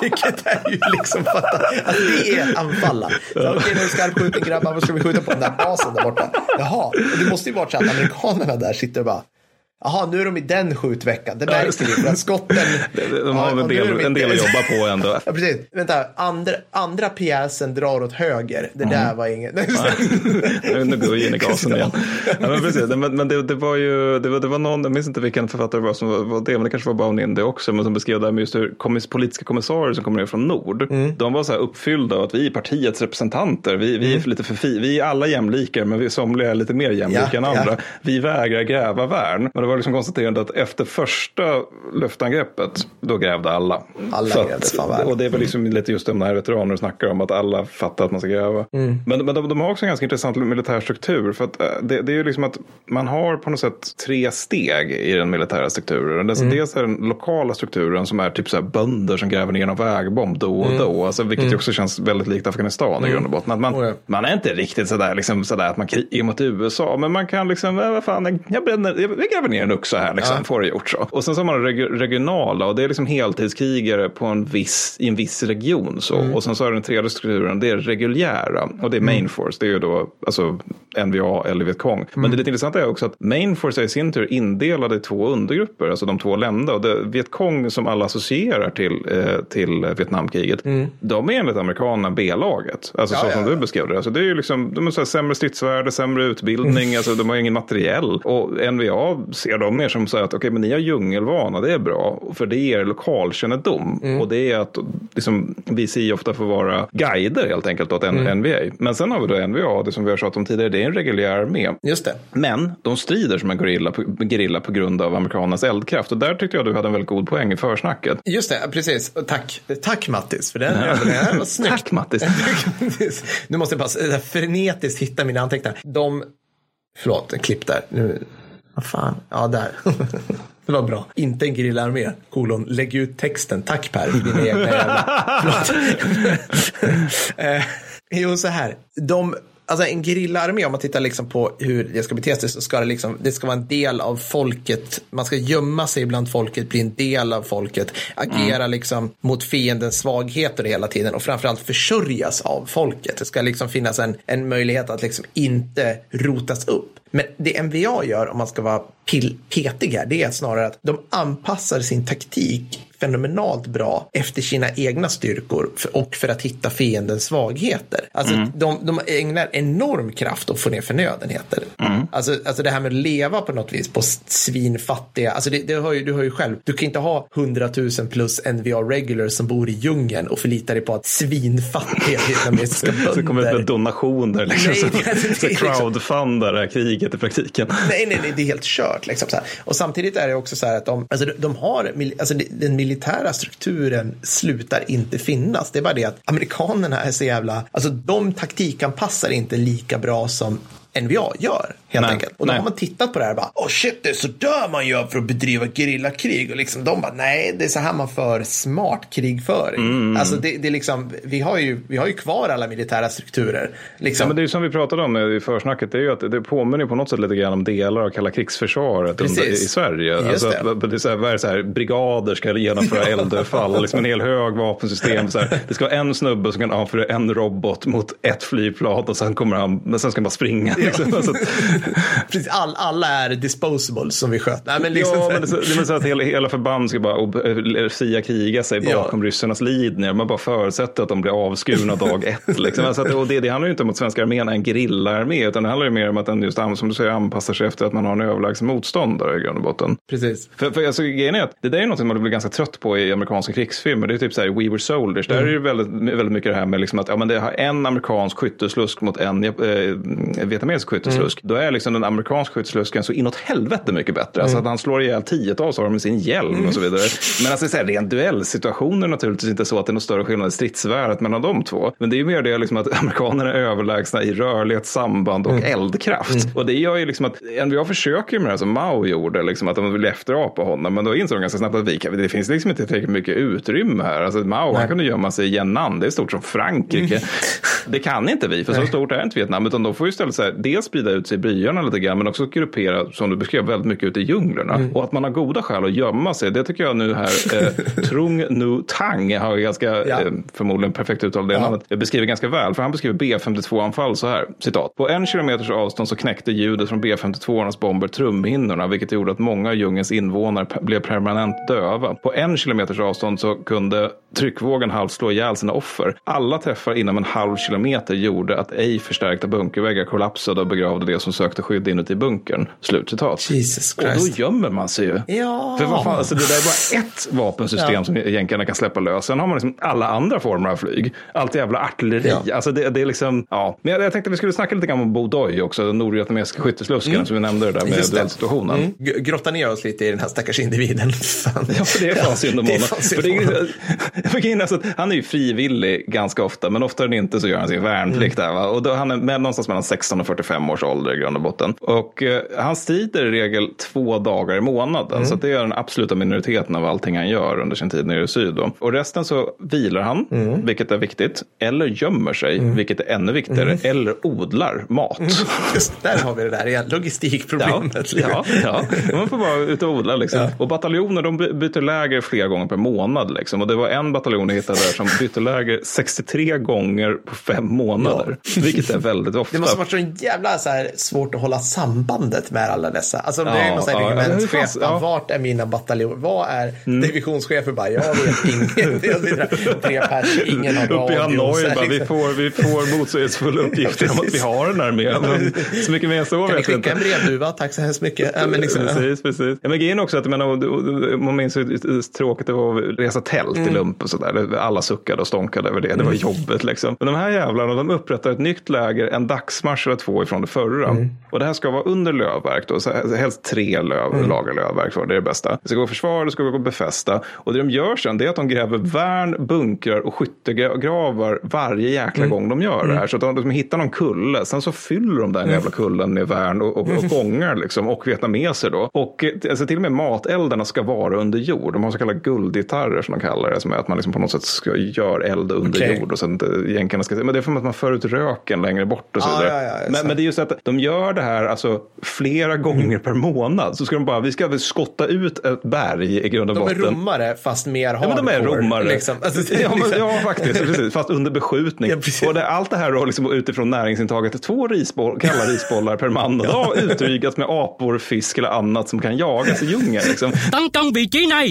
Speaker 3: Vilket är ju liksom fatta, alltså, att det är anfalla. Okej, okay, nu är skarpskjuten grabbar, vad ska vi skjuta på den där basen där borta? Jaha, och det måste ju vara så att amerikanerna där sitter och bara Jaha, nu är de i den skjutveckan. Det märks ju att skotten...
Speaker 4: De har
Speaker 3: Ja,
Speaker 4: en del,
Speaker 3: de
Speaker 4: en del att jobba på ändå.
Speaker 3: Ja, precis. Vänta, andra, andra pjäsen drar åt höger. Det där var inget...
Speaker 4: Nu går vi in i gasen igen. Ja, men precis. Men, men det, det var ju, det var, det var någon, jag minns inte vilken författare det var som var, det, men det kanske var Baun Inde också, men som beskrev det här med just hur kommis, politiska kommissarier som kommer ner från nord, de var så här uppfyllda av att vi är partiets representanter, vi, vi är för lite för fi, vi är alla jämlikar, men vi somliga är lite mer jämlika
Speaker 3: Ja,
Speaker 4: än andra.
Speaker 3: ja.
Speaker 4: Vi vägrar gräva värn. Men det var liksom konstaterat att efter första luftangreppet, då grävde alla.
Speaker 3: Alla
Speaker 4: Så
Speaker 3: grävde fan värn.
Speaker 4: Och det är väl liksom lite just de här veteraner snackar om, att alla fattar att man ska gräva.
Speaker 3: Mm.
Speaker 4: Men, men de, de har också en ganska intressant militär struktur. För att eh, det, det är ju liksom att man har på något sätt tre steg i den militära strukturen. Dels,
Speaker 3: Mm.
Speaker 4: dels är den lokala strukturen som är typ så här bönder som gräver ner en vägbomb då och då. Alltså, vilket ju också känns väldigt likt Afghanistan i grund och botten. Att man,
Speaker 3: Mm. Oh, ja.
Speaker 4: man är inte riktigt sådär, liksom, sådär att man krigar mot USA. Men man kan liksom, eh, vad fan, jag, bränner, jag gräver ner en oxe här, liksom,
Speaker 3: Ja.
Speaker 4: får det gjort så. Och sen så har man reg- regionala och det är liksom heltidskrigare på en viss, i en viss region. Så.
Speaker 3: Mm.
Speaker 4: Och sen så har den tredje strukturen, det är reguljära och det är main force, det är ju då alltså NVA eller Vietkong. Men
Speaker 3: Mm.
Speaker 4: det lite intressanta är också att main force är i sin tur indelade i två undergrupper, alltså de två länderna. Och det, Vietkong som alla associerar till, eh, till Vietnamkriget, de är enligt amerikanerna B-laget. Alltså
Speaker 3: Mm. Ja,
Speaker 4: så som
Speaker 3: ja,
Speaker 4: du
Speaker 3: ja.
Speaker 4: beskrev det. Alltså det är ju liksom, de har sämre stridsvärde, sämre utbildning, alltså de har ingen materiell. Och NVA ser de mer som så här att okej, men ni har djungelvana, det är bra. För det ger lokalkännedom.
Speaker 3: Mm.
Speaker 4: Och det är att liksom, VC ofta får vara guider helt enkelt åt
Speaker 3: Mm.
Speaker 4: en NVA. Men sen har vi då NVA, det som vi har tjatat om tidigare, det är en reguljär armé.
Speaker 3: Just det.
Speaker 4: Men de strider som en gorilla på, gerilla på grund av amerikanernas eldkraft. Och där tyckte jag du hade en väldigt god poäng i försnacket.
Speaker 3: Just det, precis. Tack. Tack Mattis för den. Det var snyggt.
Speaker 4: Tack Mattis.
Speaker 3: nu måste jag bara här frenetiskt hitta mina anteckningar. De, förlåt, en klipp där. Nu, vad fan, ja där. Det var bra. Inte en gerillaarmé, kolon, lägg ut texten. Tack Per, i dina egna jävla... Förlåt. eh, jo, så här. De, alltså en gerillaarmé, om man tittar liksom på hur det ska bete sig, så ska det liksom, det ska vara en del av folket. Man ska gömma sig bland folket, bli en del av folket, agera liksom mot fiendens svagheter hela tiden och framförallt försörjas av folket. Det ska liksom finnas en, en möjlighet att liksom inte rotas upp. Men det NVA gör, om man ska vara pill, petig här, det är snarare att de anpassar sin taktik fenomenalt bra efter sina egna styrkor och för att hitta fiendens svagheter. Alltså de, de ägnar enorm kraft att få ner förnödenheter. Alltså, alltså det här med att leva på något vis på svinfattiga, alltså det, det hör ju, du hör ju själv, du kan inte ha 100 000 plus NVA regulars som bor i djungeln och förlitar dig på att svinfattiga vietnamesiska
Speaker 4: Så kommer det
Speaker 3: bönder
Speaker 4: med donationer, liksom,
Speaker 3: Nej,
Speaker 4: så,
Speaker 3: det-
Speaker 4: så
Speaker 3: det-
Speaker 4: crowdfundar det här kriget i praktiken.
Speaker 3: Nej, nej, nej, det är helt kört. Liksom, så. Och samtidigt är det också så här att de, alltså, de- har, alltså, den militära militära strukturen slutar inte finnas. Det är bara det att amerikanerna är så jävla, alltså de taktikanpassar inte lika bra som NVA gör, helt
Speaker 4: Nej,
Speaker 3: enkelt. Och då
Speaker 4: nej.
Speaker 3: har man tittat på det här och bara, oh shit, det är så där man gör för att bedriva gerillakrig. Och liksom de bara, nej, det är så här man för smart krigföring.
Speaker 4: Mm.
Speaker 3: Alltså det, det är liksom, vi har, ju, vi har ju kvar alla militära strukturer. Liksom.
Speaker 4: Ja, men det är ju som vi pratade om i försnacket, det är ju att det påminner på något sätt lite grann om delar av kalla krigsförsvaret under, i. Sverige.
Speaker 3: Just
Speaker 4: alltså
Speaker 3: det.
Speaker 4: Att, det är så här, är så här, brigader ska genomföra eldöfall, liksom en hel hög vapensystem. Så här, det ska vara en snubbe som kan avfyra en robot mot ett flygplan och sen kommer han, men sen ska han bara springa. Liksom. Alltså,
Speaker 3: Precis, all, alla är disposable som vi sköt. Nej, men liksom,
Speaker 4: ja, men det, det är så att hela, hela förband ska bara ob- eh, kriga sig
Speaker 3: Ja.
Speaker 4: bakom ryssarnas linjer. Man bara förutsätter att de blir avskurna dag ett. Liksom. Alltså att, och det, det handlar ju inte om att svenska armén är en gerillaarmé, utan det handlar ju mer om att den just, som du säger, anpassar sig efter att man har en överlägsen motståndare i grund och botten.
Speaker 3: Precis.
Speaker 4: För, för alltså, grejen är att det där är något man blir ganska trött på i amerikanska krigsfilmer. Det är typ så här We Were Soldiers. Där är det väldigt, väldigt mycket det här med liksom att ja, men det har en amerikansk skytteslusk mot en eh, vietnamesisk skytteslusk. Då är liksom den amerikanska skytteslusken så inåt helvete mycket bättre. Alltså att han slår ihjäl tiotals av dem med sin hjälm och så vidare. Men alltså så här, rent duellsituationer naturligtvis inte så att det är någon större skillnad i stridsvärdet mellan de två. Men det är ju mer det liksom att amerikanerna är överlägsna i rörlighet, samband och eldkraft. Och det gör ju liksom att NVA försöker med det här som Mao gjorde, liksom att de vill efterapa honom. Men då insåg de ganska snabbt att vi kan, det finns liksom inte tillräckligt mycket utrymme här. Alltså Mao, han kunde gömma sig i Yan'an, det är stort som Frankrike. Det kan inte vi, för så stort är inte Vietnam. Utan de får ju istället så här, dels sprida ut sig i byarna lite grann, men också gruppera, som du beskrev, väldigt mycket ute i djunglerna. Och att man har goda skäl att gömma sig, det tycker jag nu här, eh, Trung Nu Tang har ganska,
Speaker 3: Ja.
Speaker 4: eh, förmodligen perfekt uttal, det
Speaker 3: Ja.
Speaker 4: namnet, eh, beskriver ganska väl. För han beskriver B52-anfall så här, citat. På en kilometers avstånd så knäckte ljudet från B52-ornas bomber trumhinnorna, vilket gjorde att många av djungelns invånare blev permanent döva. På en kilometers avstånd så kunde tryckvågen halvt slå ihjäl sina offer. Alla träffar inom en halv kilometer gjorde att ej förstärkta bunkerväggar kollapsade och begravde det som sökte skydd inuti bunkern. Slutcitat.
Speaker 3: Jesus
Speaker 4: Och då
Speaker 3: Christ.
Speaker 4: gömmer man sig ju.
Speaker 3: Ja.
Speaker 4: För vad fan, alltså det där är bara ett vapensystem
Speaker 3: Ja.
Speaker 4: som jänkarna kan släppa lös. Sen har man liksom alla andra former av flyg. Allt jävla artilleri.
Speaker 3: Ja.
Speaker 4: Alltså det, det är liksom, ja. Men jag, jag tänkte vi skulle snacka lite grann om Bodoj också, den nordvietnamesiska skytteslusken som vi nämnde det där med
Speaker 3: Mm.
Speaker 4: Duellsituationen.
Speaker 3: Mm. Grotta ner oss lite i den här stackars individen. Fan.
Speaker 4: Ja, för det är fan synd om honom. För det är, han är ju frivillig ganska ofta, men oftare än inte så gör han sin värnplikt. Där, va? Och då, han är med någonstans mellan 16 och 45 års ålder grund och botten. Och eh, han strider i regel två dagar i månaden. Så att det är den absoluta minoriteten av allting han gör under sin tid nere i syd. Då. Och resten så vilar han, vilket är viktigt. Eller gömmer sig, vilket är ännu viktigare. Eller odlar mat.
Speaker 3: Just där har vi det där igen,
Speaker 4: Ja,
Speaker 3: logistikproblemet.
Speaker 4: ja, ja. Man får bara ut och odla. Liksom. Och bataljoner de by- byter läger flera gånger per månad. Liksom. Och det var en bataljon jag hittade där som bytte läger 63 gånger på fem månader. Vilket är väldigt ofta.
Speaker 3: Det måste varit så jävla så här svårt att hålla sambandet med alla dessa. Alltså det är
Speaker 4: Ja,
Speaker 3: någon
Speaker 4: ja,
Speaker 3: regementschef.
Speaker 4: ja. Mm.
Speaker 3: Vart är mina bataljoner? Vad är divisionschefer? Bara, jag vet är tre pers, ingen har
Speaker 4: Uppe i Hanoi, bara, vi,
Speaker 3: liksom.
Speaker 4: får, vi får motsägelsefulla uppgifter om att vi har en armé. Men så mycket mer än så
Speaker 3: Kan
Speaker 4: vet vi
Speaker 3: skicka
Speaker 4: inte.
Speaker 3: en brevduva? Tack så hemskt mycket. Ja, men liksom, ja.
Speaker 4: Precis, precis. Ja, men grejen också att jag menar, man minns hur tråkigt det var att resa tält
Speaker 3: Mm.
Speaker 4: i lump och sådär. Alla suckade och stånkade över det. Det var jobbet liksom. Men de här jävlarna, de upprättar ett nytt läger en dagsmarsch eller två ifrån det förra.
Speaker 3: Mm.
Speaker 4: Och det här ska vara under lövverk då. Så helst tre löv,
Speaker 3: Mm.
Speaker 4: lager lövverk. för Det är det bästa. Det ska gå försvar, det ska gå befästa. Och det de gör sen det är att de gräver värn, bunkrar och skyttegravar varje jäkla
Speaker 3: Mm.
Speaker 4: gång de gör det här. Så att de, de hittar någon kulle. Sen så fyller de den jävla kullen med värn och, och, och gångar liksom. Och vietnameser då. Och alltså, till och med mateldarna ska vara under jord. De har så kallade guldgitarrer som de kallar det. Som är att man liksom på något sätt ska göra eld under
Speaker 3: Okej.
Speaker 4: jord. Och sen jänkarna ska Men det är för att man för ut röken längre bort och så vidare.
Speaker 3: ja, ja,
Speaker 4: men, men det är just att de gör det här alltså, flera gånger per månad. Så ska de bara, vi ska väl skotta ut ett berg i grund och
Speaker 3: De är
Speaker 4: botten.
Speaker 3: romare fast mer
Speaker 4: Ja, men de är
Speaker 3: hardcore,
Speaker 4: romare.
Speaker 3: Liksom. Alltså, det är
Speaker 4: ja, men,
Speaker 3: liksom-
Speaker 4: ja, faktiskt. Precis, fast under beskjutning.
Speaker 3: Ja,
Speaker 4: och det, allt det här då, liksom, utifrån näringsintaget. Två risboll, kalla risbollar per man. Och då utdrygas med apor, fisk eller annat som kan jagas i djungeln. Liksom.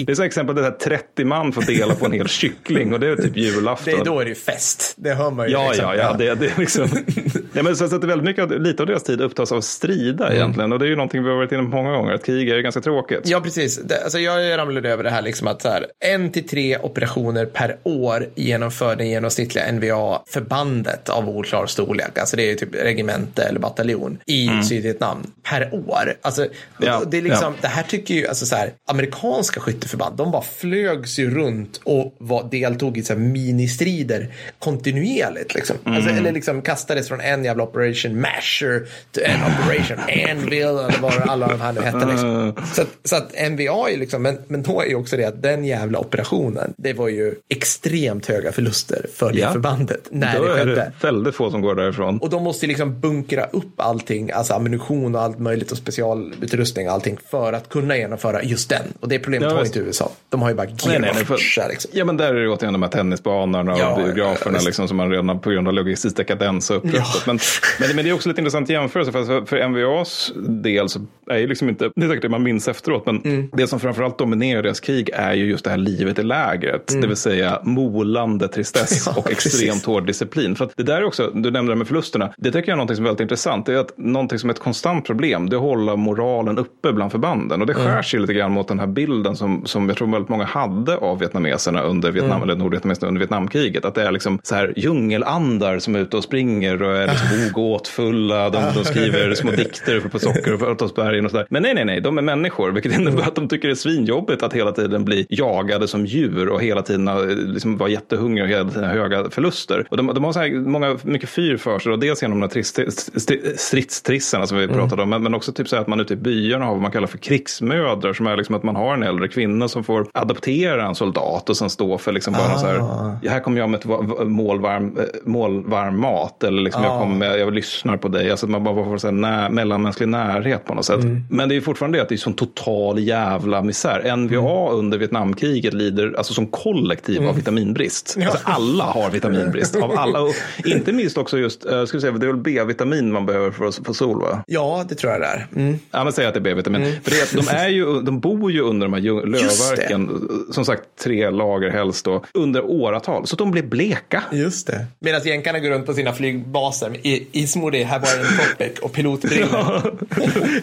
Speaker 4: Det är så exempel det här 30 man får dela på en hel kyckling. Och det är typ julafton.
Speaker 3: det är, då är det ju fest. Det hör man ju.
Speaker 4: Ja,
Speaker 3: liksom.
Speaker 4: ja, ja. Det, det är liksom... ja, men så, så att det är väldigt mycket, lite av deras tid upptas av strida egentligen. Och det är ju någonting vi har varit inne på många gånger. Att krig är ju ganska tråkigt.
Speaker 3: Ja, precis. Det, alltså, jag ramlade över det här liksom att så här, en till tre operationer per år genomför den genomsnittliga NVA-förbandet av oklar storlek. Alltså det är ju typ regemente eller bataljon i Sydvietnam per år. Alltså,
Speaker 4: Mm. Ja,
Speaker 3: det, är liksom,
Speaker 4: ja.
Speaker 3: det här tycker ju, alltså så här, amerikanska skytteförband, de bara flögs ju runt och var, deltog i så här ministrider kontinuerligt. Liksom. Alltså,
Speaker 4: Mm.
Speaker 3: eller liksom kastades från en jävla operation masher till en operation anvil eller vad alla de här nu hette. Liksom. Så, att, så att NVA är liksom, men, men då är ju också det att den jävla operationen, det var ju extremt höga förluster för det
Speaker 4: Ja.
Speaker 3: förbandet när
Speaker 4: Då
Speaker 3: det
Speaker 4: är
Speaker 3: skedde.
Speaker 4: det väldigt få som går därifrån.
Speaker 3: Och de måste liksom bunkra upp allting, alltså ammunition och allt möjligt och specialutrustning och allting för att kunna genomföra just den. Och det problemet
Speaker 4: Ja,
Speaker 3: har ju inte USA. De har ju bara
Speaker 4: Nej, nej, nej, för-
Speaker 3: gearboxar liksom.
Speaker 4: Ja, men där är det återigen de här tennisbanorna och
Speaker 3: Ja,
Speaker 4: biograferna
Speaker 3: ja,
Speaker 4: liksom, som man redan på grund av logistisk dekadens har upprättat. Men, men, men det är också lite intressant jämförelse. För, för, för NVAs del så är ju liksom inte, det är säkert det man minns efteråt, men
Speaker 3: Mm.
Speaker 4: det som framförallt dominerar deras krig är ju just det här livet i lägret. Det vill säga molande tristess
Speaker 3: Mm. Ja,
Speaker 4: och extremt
Speaker 3: precis.
Speaker 4: hård disciplin. För att det där är också, du nämnde det med förlusterna, det tycker jag är något som är väldigt intressant. Det är att någonting som är ett konstant problem, det är att hålla moralen uppe bland förbanden. Och det
Speaker 3: Mm.
Speaker 4: skär sig lite grann mot den här bilden som, som jag tror väldigt många hade av vietnameserna under Vietnam,
Speaker 3: Mm.
Speaker 4: eller nordvietnameserna under Vietnamkriget. Att det är liksom så här djungelandar som är ute och springer och är liksom ogåtfulla. De, de skriver små dikter på socker och Företagsbergen och sådär. Men nej, nej, nej, de är människor, vilket innebär att de tycker det är svinjobbigt att hela tiden bli jagade som djur och hela tiden ha, liksom vara jättehungriga och hela tiden höga förluster. Och de, de har så här många, mycket fyr för sig, och dels genom de här stridstrissarna som vi pratade om, men, men också typ så här att man ute i byarna har vad man kallar för krigsmödrar, som är liksom att man har en äldre kvinna som får adoptera en soldat och sen stå för liksom bara så här, ja, här kommer jag med ett va- va- målvarm, eh, målvarm mat, eller liksom jag, kommer med, jag lyssnar på dig, alltså man bara får så här när, mellanmänsklig närhet på något sätt. Men det är fortfarande det att det är sån total jävla misär. NVA under Vietnamkriget lider alltså som kollektiv av vitaminbrist. Alltså alla har vitaminbrist. Av alla, och inte minst också just, uh, ska vi säga, det är väl B-vitamin man behöver för att få sol va?
Speaker 3: Ja, det tror jag det är. Mm.
Speaker 4: Ja, men säg att det är B-vitamin. För det, är de, är ju, de bor ju under de här
Speaker 3: det.
Speaker 4: lövverken, som sagt tre lager helst då, under åratal. Så de blir bleka.
Speaker 3: Just det. Medan jänkarna går runt på sina flygbaser i ismodig Hawaiian Tropic och pilotbrillor.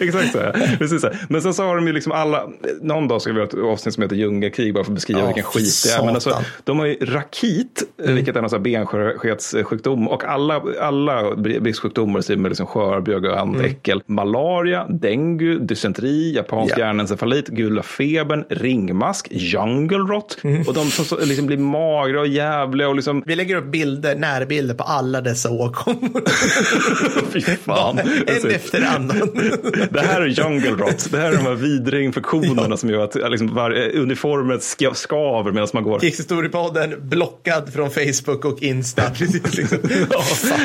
Speaker 4: Exakt så. Precis så. Men sen så har de ju liksom alla, någon dag ska vi ha ett avsnitt som heter djungelkrig bara för att beskriva
Speaker 3: Ja,
Speaker 4: vilken skit det är. Men alltså.
Speaker 3: Mm.
Speaker 4: de har ju rakit, vilket är en sån här benskörhetssjukdom. Och alla, alla bristsjukdomar ser med liksom skörbjugg och annat äckel. Malaria, dengue, dysenteri, japansk
Speaker 3: Mm. Ja.
Speaker 4: hjärnencefalit, gula febern, ringmask, jungle rot.
Speaker 3: Mm.
Speaker 4: Och de som liksom blir magra och jävliga och liksom
Speaker 3: Vi lägger upp bilder, närbilder på alla dessa åkommor.
Speaker 4: Fy fan.
Speaker 3: en efter annan.
Speaker 4: Det här är jungle rot. Det här är de här vidriga infektionerna som gör att liksom, var, uniformet ska, skaver medan man går.
Speaker 3: Krigshistoriepodden blockad från Facebook och Insta. Precis, liksom.
Speaker 4: Ja,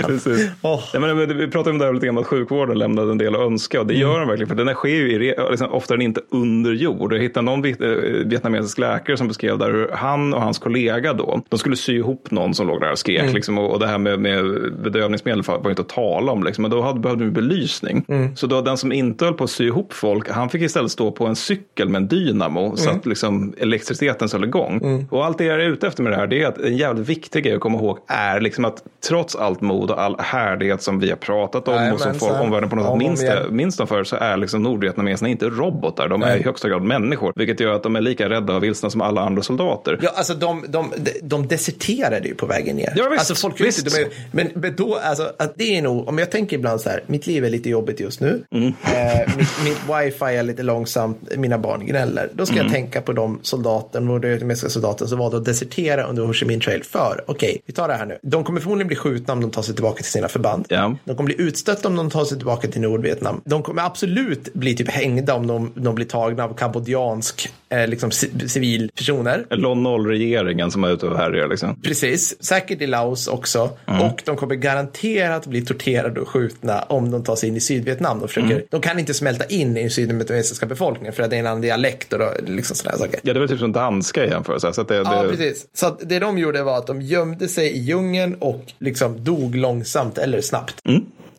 Speaker 4: precis.
Speaker 3: Åh.
Speaker 4: Ja, men, men, vi pratade om det här lite grann att sjukvården lämnade en del att önska och det gör den verkligen för den här sker ju liksom, oftare inte under jord. Jag hittade någon eh, vietnamesisk läkare som beskrev där hur han och hans kollega då, de skulle sy ihop någon som låg där och skrek liksom, och, och det här med, med bedövningsmedel var inte att tala om liksom, men då hade, behövde belysning. Så då den som inte höll på att sy ihop folk, han fick istället stå på en cykel med en dynamo så att liksom, elektriciteten höll igång. Och allt det jag är ute efter med det här, det är att en jävligt viktig grej att komma ihåg är liksom att trots allt mod och all härlighet som vi har pratat om och som folk, omvärlden på något sätt minns,
Speaker 3: igen.
Speaker 4: det, minns dem för så är liksom nordvietnameserna inte robotar. De är i högsta grad människor, vilket gör att de är lika rädda och vilsna som alla andra soldater.
Speaker 3: Ja, alltså de, de, de deserterade ju på vägen ner.
Speaker 4: Ja, visst,
Speaker 3: alltså, folk
Speaker 4: visst.
Speaker 3: Inte, de är, men, men då, alltså, att det är nog, om jag tänker ibland så här, mitt liv är lite jobbigt just nu.
Speaker 4: Mm.
Speaker 3: Eh, mitt, mitt wifi är lite långsamt, mina barn gnäller. Då ska
Speaker 4: Mm.
Speaker 3: jag tänka på de soldaten, nordvietnamesiska soldaten som valde att desertera under Ho Chi Minh Trail. För, okej, vi tar det här nu. De kommer förmodligen bli skjutna om de tar sig tillbaka till sina förband.
Speaker 4: Ja.
Speaker 3: De kommer bli utstötta om de tar sig tillbaka till Nordvietnam. De kommer absolut bli typ hängda om de, de blir tagna av kambodjansk eh, liksom, ci- civilpersoner.
Speaker 4: Lon noll-regeringen som är ute och härjar. Liksom.
Speaker 3: Precis, säkert i Laos också.
Speaker 4: Mm.
Speaker 3: Och de kommer garanterat bli torterade och skjutna om de tar sig in i Sydvietnam. De, försöker,
Speaker 4: Mm.
Speaker 3: de kan inte smälta in i den sydvietnamesiska befolkningen för att det är en annan dialekt och då, liksom sådana saker.
Speaker 4: Ja, det var typ som danska i jämförelse. Så att det,
Speaker 3: Ja,
Speaker 4: det,
Speaker 3: precis. Så det de gjorde var att de gömde sig i djungeln och liksom dog långsamt eller snabbt.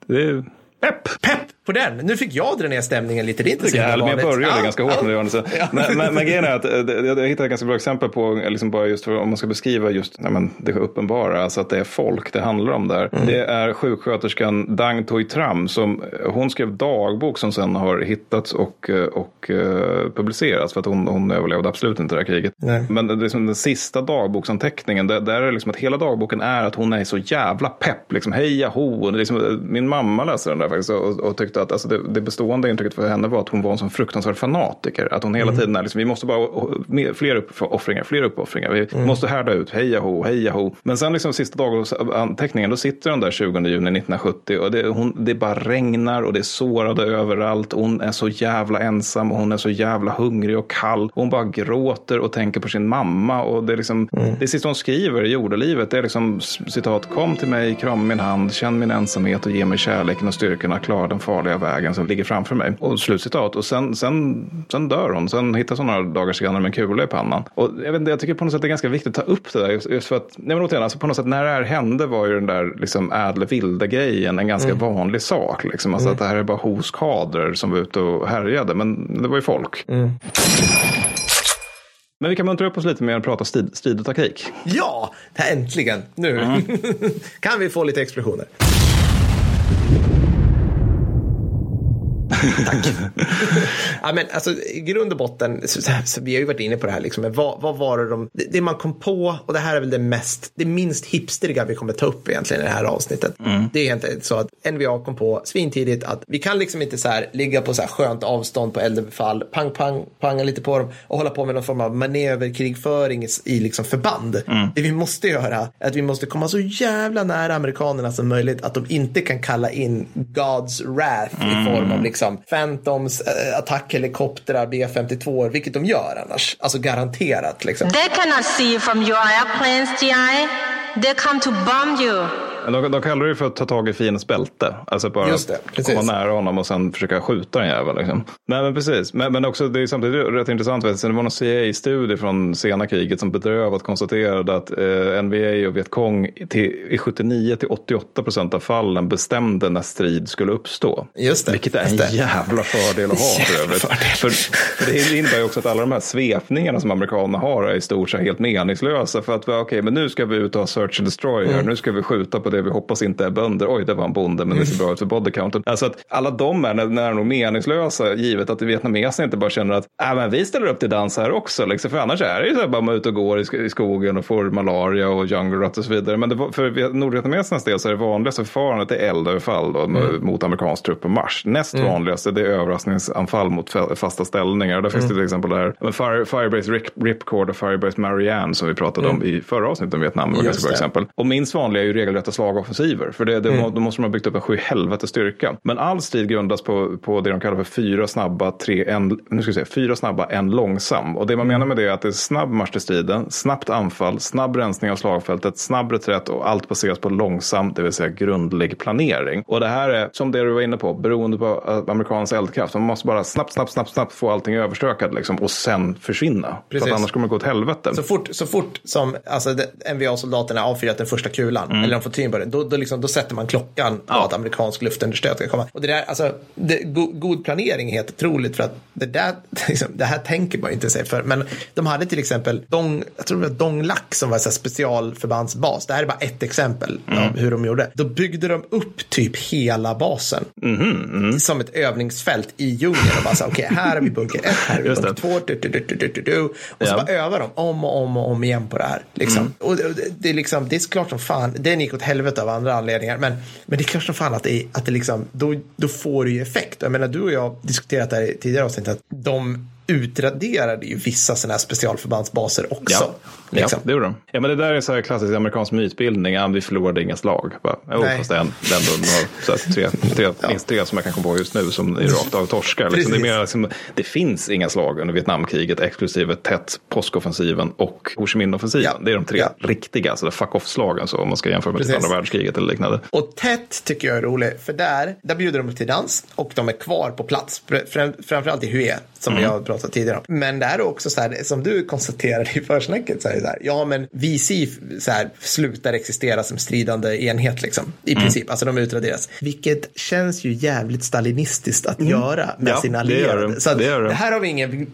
Speaker 4: det är pepp.
Speaker 3: Pepp på den! Nu fick jag dra ner stämningen lite. Det är inte så himla
Speaker 4: men jag
Speaker 3: vanligt.
Speaker 4: började
Speaker 3: Ja,
Speaker 4: ganska hårt
Speaker 3: ja.
Speaker 4: med det.
Speaker 3: Ja.
Speaker 4: Men, men, men grejen är att eh, det- jag hittade ett ganska bra exempel på, liksom bara just för, om man ska beskriva just nej, men det uppenbara, alltså att det är folk det handlar om där.
Speaker 3: Mm.
Speaker 4: Det är sjuksköterskan Dang Toi Tram som, eh, hon skrev dagbok som sen har hittats och, eh, och eh, publicerats för att hon, hon överlevde absolut inte det här kriget.
Speaker 3: Nej.
Speaker 4: Men det liksom den sista dagboksanteckningen, där, där är det liksom att hela dagboken är att hon är så jävla pepp, liksom heja ho. Liksom, min mamma läste den där faktiskt och, och tyckte att alltså, det, det bestående intrycket för henne var att hon var en sån fruktansvärd fanatiker. Att hon hela tiden är liksom, vi måste bara, fler uppoffringar, fler uppoffringar. Vi måste härda ut, heja ho, heja ho. Men sen liksom sista daganteckningen, då sitter hon där 20 juni 1970 och det, hon, det bara regnar och det är sårade överallt. Hon är så jävla ensam och hon är så jävla hungrig och kall. Hon bara gråter och tänker på sin mamma och det är liksom, det sista hon skriver i jordelivet, det är liksom citat, kom till mig, krama min hand, känn min ensamhet och ge mig kärleken och styrkan att klara den farliga vägen som ligger framför mig. Och slutcitat. Och sen, sen, sen dör hon. Sen hittas hon några dagar senare med en kula i pannan. Och jag, vet jag tycker på något sätt det är ganska viktigt att ta upp det där. Just, just för att, nej men återigen, alltså på något sätt när det här hände var ju den där liksom ädle vilde grejen en ganska vanlig sak. Liksom. Alltså att det här är bara hoskadrer som var ute och härjade. Men det var ju folk. Men vi kan muntra upp oss lite med att prata strid, strid och taktik.
Speaker 3: Ja, äntligen. Nu
Speaker 4: Mm.
Speaker 3: kan vi få lite explosioner. Tack. ja, men alltså, I grund och botten, så, så, så, vi har ju varit inne på det här, liksom, men vad, vad var det de, det, det man kom på, och det här är väl det mest, det minst hipsteriga vi kommer ta upp egentligen i det här avsnittet. Det är egentligen så att NVA kom på svintidigt att vi kan liksom inte så här ligga på så här skönt avstånd på eldbefall, pang, pang, panga lite på dem och hålla på med någon form av manöverkrigföring i, i liksom förband. Det vi måste göra är att vi måste komma så jävla nära amerikanerna som möjligt att de inte kan kalla in God's wrath i form av liksom Liksom Phantoms, äh, attackhelikoptrar, B-52, vilket de gör annars. Alltså garanterat liksom.
Speaker 6: They cannot see you from your airplanes, GI. They come to bomb you.
Speaker 4: De, de kallar det för att ta tag i fiendens bälte. Alltså bara
Speaker 3: Just det, precis.
Speaker 4: komma nära honom och sen försöka skjuta den jäveln. Liksom. Nej men precis. Men, men också det är samtidigt rätt intressant. Vet du, det var någon CIA-studie från sena kriget som bedrövat konstaterade att eh, NVA och Vietkong till, i 79 till 88 procent av fallen bestämde när strid skulle uppstå.
Speaker 3: Just det,
Speaker 4: Vilket är en
Speaker 3: det.
Speaker 4: jävla fördel att ha för övrigt. För, för det innebär ju också att alla de här svepningarna som amerikanerna har är i stort sett helt meningslösa. För att okej, okay, men nu ska vi ut och ha search and destroy här. Nu ska vi skjuta på det vi hoppas inte är bönder. Oj, det var en bonde, men det ser bra ut för body counten. Alltså att alla de är nära nog meningslösa, givet att vietnameserna inte bara känner att äh, men vi ställer upp till dans här också. Liksom. För annars är det ju så här bara man är ute och går i, sk- i skogen och får malaria och jungle rot och så vidare. Men det, var- för nordvietnamesernas del så är det vanligaste förfarandet det eldöverfall då, mot amerikansk trupp på Mars. Näst vanligaste det är överraskningsanfall mot fa- fasta ställningar. Där finns det till exempel det här Fire, Firebase Rip, Ripcord och Firebase Marianne som vi pratade om i förra avsnittet om Vietnam. Det
Speaker 3: Just det.
Speaker 4: exempel. Och minst vanliga är ju regelrätta slagoffensiver. För det, det,
Speaker 3: Mm.
Speaker 4: då måste man ha byggt upp en sju helvete styrka. Men all strid grundas på, på det de kallar för fyra snabba, tre, en, nu ska vi säga, fyra snabba, en långsam. Och det man menar med det är att det är snabb marsch till striden, snabbt anfall, snabb rensning av slagfältet, snabb reträtt och allt baseras på långsam, det vill säga grundlig planering. Och det här är, som det du var inne på, beroende på eh, amerikansk eldkraft. Man måste bara snabbt, snabbt, snabbt, snabbt få allting överstökat liksom, och sen försvinna. För
Speaker 3: Precis.
Speaker 4: att annars kommer det gå åt helvete.
Speaker 3: Så fort, så fort som alltså, NVA-soldaterna avfyrat den första kulan, eller de får syn på den, då, då, liksom, då sätter man klockan på
Speaker 4: Ja.
Speaker 3: att amerikansk luftunderstöd ska komma. Och det där, alltså, det, go, god planering är helt otroligt för att det där, liksom, det här tänker man inte sig för. Men de hade till exempel Dong, jag tror det var Dong Lac som var så specialförbandsbas. Det här är bara ett exempel av hur de gjorde. Då byggde de upp typ hela basen. Som ett övningsfält i djungeln. Och bara så okej, här har vi bunker ett, här har vi
Speaker 4: Just
Speaker 3: bunker två, du, du, du. Och så
Speaker 4: Ja.
Speaker 3: bara övar de om och om och om igen på det här. Liksom. Och det, det- det, är liksom, det är klart som fan, den gick åt helvete av andra anledningar, men, men det är klart som fan att det, att det liksom, då, då får det ju effekt. Jag menar, du och jag har diskuterat det här i tidigare avsnitt, att de utraderade ju vissa sådana här specialförbandsbaser också.
Speaker 4: Ja,
Speaker 3: Liksom.
Speaker 4: det gjorde de. Ja, men det där är så här klassisk amerikansk mytbildning. Ja, vi förlorade inga slag. Bara, jo,
Speaker 3: Nej.
Speaker 4: fast det är en- ändå några, så här, tre, tre, minst tre som jag kan komma på just nu som är rakt av torskar. Liksom, det, är mer, liksom, det finns inga slag under Vietnamkriget exklusive Tet, påskoffensiven och Ho Chi Minh-offensiven.
Speaker 3: Ja.
Speaker 4: Det är de tre
Speaker 3: Ja.
Speaker 4: riktiga, så fuck off-slagen så, om man ska jämföra med
Speaker 3: Precis.
Speaker 4: andra världskriget eller liknande.
Speaker 3: Och tätt tycker jag är roligt, för där, där bjuder de upp till dans och de är kvar på plats. Fram, framförallt i Hue, som
Speaker 4: Mm.
Speaker 3: jag har pratat tidigare om. Men det här är också så här, som du konstaterade i försnacket, så här, så här, ja men VC så här, slutar existera som stridande enhet liksom, i
Speaker 4: Mm.
Speaker 3: princip. Alltså de utraderas. Vilket känns ju jävligt stalinistiskt att göra med
Speaker 4: Mm. Ja,
Speaker 3: sina
Speaker 4: det
Speaker 3: allierade.
Speaker 4: det.
Speaker 3: Så att,
Speaker 4: Det
Speaker 3: det,
Speaker 4: det.
Speaker 3: här har vi ingen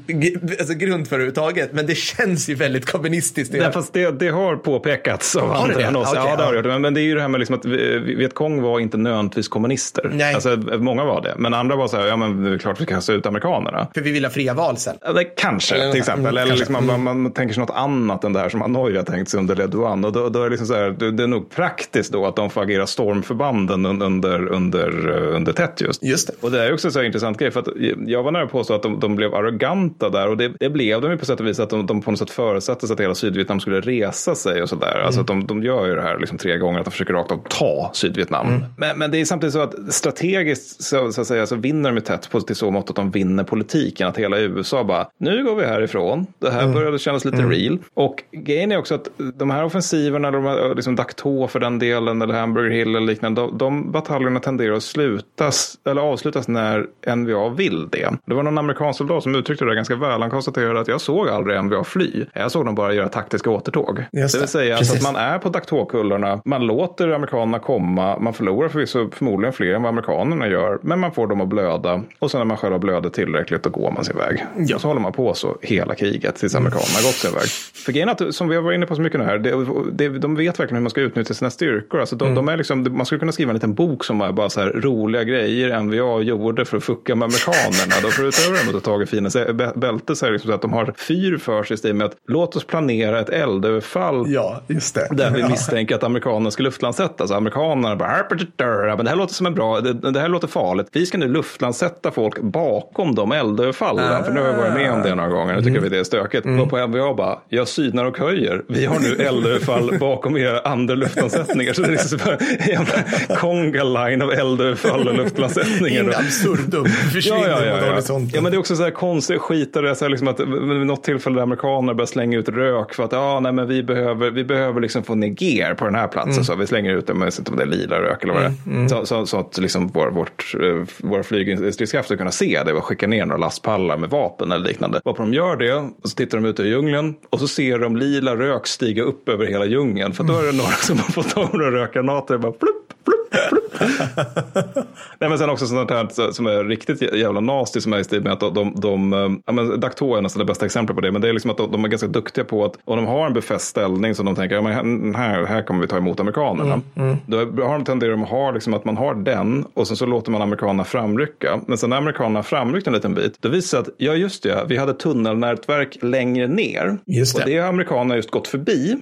Speaker 3: alltså, grund för överhuvudtaget, men det känns ju väldigt kommunistiskt.
Speaker 4: Nej, fast det, det har påpekats av
Speaker 3: Har det
Speaker 4: andra
Speaker 3: det?
Speaker 4: än oss.
Speaker 3: Okej,
Speaker 4: ja, det har
Speaker 3: ja.
Speaker 4: det. Men, men det är ju det här med liksom att vi- Vietkong var inte nödvändigtvis kommunister.
Speaker 3: Nej.
Speaker 4: Alltså, många var det. Men andra var så här, ja men det är klart vi kan kasta ut amerikanerna.
Speaker 3: För vi vill ha fria val sen.
Speaker 4: Det kanske, till exempel.
Speaker 3: mm,
Speaker 4: Eller
Speaker 3: kanske.
Speaker 4: liksom, man, man, man tänker sig något annat än det här som Hanoi har tänkt sig under Le Duan. Och då, då är det, liksom så här, det, är nog praktiskt då att de får agera stormförbanden un- under, under, eh, under tätt just.
Speaker 3: Just det.
Speaker 4: Och det är också så här intressant grej. För att jag var nära på att påstå att de, de blev arroganta där. Och det, det blev de ju på sätt och vis. Att de, de på något sätt förutsatte sig att hela Sydvietnam skulle resa sig och sådär. Alltså att de, de gör ju det här liksom tre gånger. Att de försöker rakt av ta Sydvietnam. Men, men det är samtidigt så att strategiskt så, så, att säga, så vinner de ju tätt på till så mått att de vinner politiken. Att hela USA bara, nu går vi härifrån. Det här började kännas lite real. Och grejen är också att de här offensiverna, de här, liksom Dak To för den delen, eller Hamburger Hill eller liknande, de, de bataljerna tenderar att slutas, eller avslutas när NVA vill det. Det var någon amerikansk soldat som uttryckte det ganska väl. Han konstaterade att jag såg aldrig NVA fly. Jag såg dem bara göra taktiska återtåg.
Speaker 3: Just
Speaker 4: det vill säga alltså att man är på Dak To-kullarna, man låter amerikanerna komma, man förlorar förvisso förmodligen fler än vad amerikanerna gör, men man får dem att blöda och sen när man själv blöder tillräckligt då går man sin väg. Och så håller man på så hela kriget tills amerikanerna har gått sin väg. För grejen att, som vi har varit inne på så mycket nu här, det, det, de vet verkligen hur man ska utnyttja sina styrkor. Alltså de, de är liksom, man skulle kunna skriva en liten bok som är bara så här roliga grejer NVA gjorde för att fucka med amerikanerna. Då för utöver att ta tag i fina bä- bälte så är det liksom så att de har fyr för sig i med att låt oss planera ett eldöverfall
Speaker 3: Ja, just det.
Speaker 4: där vi
Speaker 3: ja.
Speaker 4: misstänker att amerikanerna ska luftlandsätta. Så amerikanerna bara, "Arr, men det här låter som en bra, det, det här låter farligt. Vi ska nu luftlandsätta folk bakom de eldöverfallen. För nu har vi varit med om det några gånger. Nu tycker vi det är stökigt. Mm. Och på NVA bara, jag synar och höjer. Vi har nu eldöverfall bakom era andra luftlandsättningar. Så det är liksom så en jävla conga line av eldöverfall och luftlandsättningar.
Speaker 3: In absurdum försvinner mot horisonten.
Speaker 4: Ja, men det är också så här konstigt skitare, så här liksom att vid något tillfälle där amerikaner börjar slänga ut rök för att ja, nej, men vi behöver, vi behöver liksom få ner gear på den här platsen.
Speaker 3: Mm.
Speaker 4: Så vi slänger ut det, men jag vet inte om det är lila rök eller vad det är. Så, så, så att liksom vår, vårt, eh, våra flygstridskrafter ska kunna se det och skicka ner några lastpallar med vapen eller liknande. Varpå de gör det och så tittar de ut i djungeln och så ser de lila rök stiga upp över hela djungeln. För då är det några som har fått tag några rökgranater och bara plupp. Nej, men sen också sånt här som är riktigt jävla nasty som är i stil med att de, de, de ja, men Dakto är nästan det bästa exemplet på det, men det är liksom att de, de är ganska duktiga på att om de har en befäst ställning som de tänker, ja, men här, här kommer vi ta emot amerikanerna. Då har de tenderar de att ha liksom att man har den och sen så låter man amerikanerna framrycka. Men sen när amerikanerna har framryckt en liten bit, då visar det att, ja just det, vi hade tunnelnätverk längre ner.
Speaker 3: Just det.
Speaker 4: Och det har amerikanerna just gått förbi.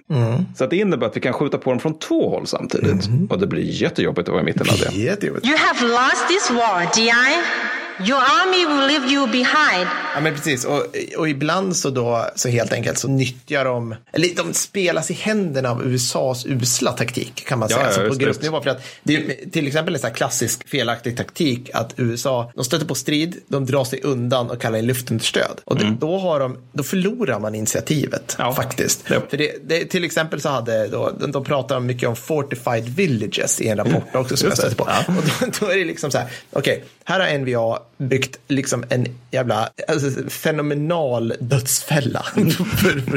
Speaker 4: Så att det innebär att vi kan skjuta på dem från två håll samtidigt. Och det blir jättejobbigt att vara i mitten av det.
Speaker 3: Jättejobbigt.
Speaker 6: You have lost this war, GI. Your army will leave you behind
Speaker 3: Ja, men precis. Och, och ibland så då, så helt enkelt så nyttjar de, eller de spelas i händerna av USAs usla taktik kan man säga,
Speaker 4: ja,
Speaker 3: alltså på gruppnivå. För att det är till exempel en här klassisk felaktig taktik att USA, de stöter på strid, de drar sig undan och kallar in luftunderstöd. Och det, då, har de, då förlorar man initiativet
Speaker 4: Mm. Ja.
Speaker 3: faktiskt.
Speaker 4: Ja.
Speaker 3: För det, det, till exempel så hade då, de, de pratar mycket om fortified villages i en rapport också som jag stötte på.
Speaker 4: Ja.
Speaker 3: Och då, då är det liksom så här, okej, här har NVA byggt liksom en jävla alltså, fenomenal dödsfälla. jag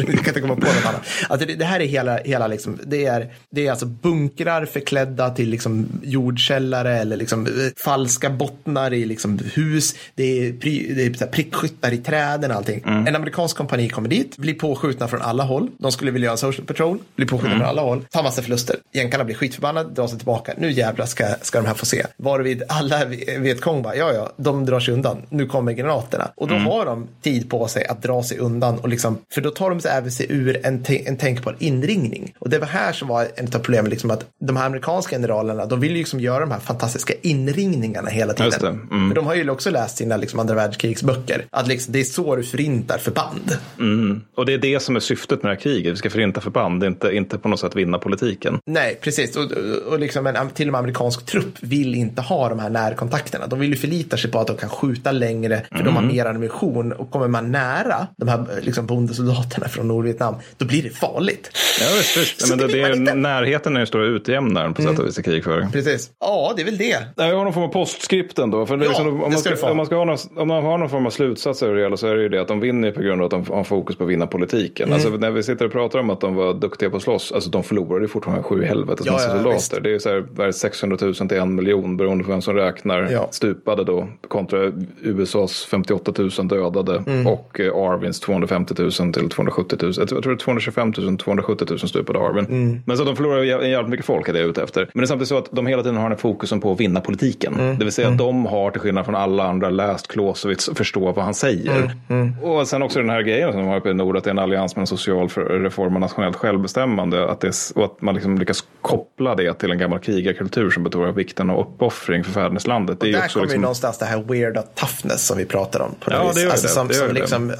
Speaker 3: kan inte komma på något annat. Alltså, det, det här är hela, hela liksom, det är, det är alltså bunkrar förklädda till liksom jordkällare eller liksom eh, falska bottnar i liksom hus. Det är, pry, det är prickskyttar i träden och allting. En amerikansk kompani kommer dit, blir påskjutna från alla håll. De skulle vilja göra en social patrol, blir påskjutna från alla håll, tar massa förluster. Jänkarna blir skitförbannade, drar sig tillbaka. Nu jävlar ska, ska de här få se. Varvid alla vet Kong bara, ja ja, de drar sig undan. Nu kommer granaterna. Och då har de tid på sig att dra sig undan. Och liksom, för då tar de sig även sig ur en, en tänkbar inringning. Och det var här som var en av problemen, liksom att de här amerikanska generalerna, de vill ju liksom göra de här fantastiska inringningarna hela tiden.
Speaker 4: Mm.
Speaker 3: De har ju också läst sina liksom, andra världskrigsböcker. Att liksom, det är så du förintar förband.
Speaker 4: Och det är det som är syftet med det här kriget. Vi ska förinta förband, inte, inte på något sätt vinna politiken.
Speaker 3: Nej, precis. Och, och, och liksom en, till och med amerikansk trupp vill inte ha de här närkontakterna. De vill ju förlita sig på att de kan skjuta längre, för de har
Speaker 4: Mm.
Speaker 3: mer ammunition. Och kommer man nära de här liksom, bondesoldaterna från Nordvietnam, då blir det farligt.
Speaker 4: Ja, visst, visst. Men det,
Speaker 3: det
Speaker 4: är,
Speaker 3: inte.
Speaker 4: närheten är ju stora utjämnaren på sätt och vis i krigföring.
Speaker 3: Precis. Ja, det är väl det.
Speaker 4: Jag har någon form av postscript ändå. För
Speaker 3: Ja,
Speaker 4: liksom, om, man
Speaker 3: ska
Speaker 4: ska,
Speaker 3: få.
Speaker 4: om, man ska ha någon, om man har någon form av slutsats över det hela så är det ju det att de vinner på grund av att de har fokus på att vinna politiken.
Speaker 3: Mm.
Speaker 4: Alltså, när vi sitter och pratar om att de var duktiga på att slåss, alltså de förlorade ju fortfarande sju helvetes
Speaker 3: Ja,
Speaker 4: massa
Speaker 3: ja,
Speaker 4: soldater.
Speaker 3: visst.
Speaker 4: Det är ju så här, vad är det, 600 000 till en miljon beroende på vem som räknar.
Speaker 3: Ja.
Speaker 4: Stupade då kontra USAs 58 000 dödade
Speaker 3: Mm.
Speaker 4: och eh, Arvins 250 000 till 270 000. Jag tror det är 225 000, 270 000 stupade Arvin.
Speaker 3: Mm.
Speaker 4: Men så de förlorar jävligt mycket folk är det jag är ute efter. Men det är samtidigt så att de hela tiden har den fokusen på att vinna politiken.
Speaker 3: Mm.
Speaker 4: Det vill säga att de har till skillnad från alla andra läst Clausewitz och förstår vad han säger.
Speaker 3: Mm.
Speaker 4: Och sen också den här grejen som de har uppe i nord att det är en allians mellan social reform och nationellt självbestämmande. Att det, är och att man liksom lyckas koppla det till en gammal krigarkultur som betonar vikten av uppoffring för fäderneslandet. Det är
Speaker 3: Där kommer
Speaker 4: liksom,
Speaker 3: någonstans det här weirda toughness som vi pratar om. På
Speaker 4: Ja, det gör
Speaker 3: alltså,
Speaker 4: det.
Speaker 3: Som,
Speaker 4: Det gör
Speaker 3: som
Speaker 4: det.
Speaker 3: liksom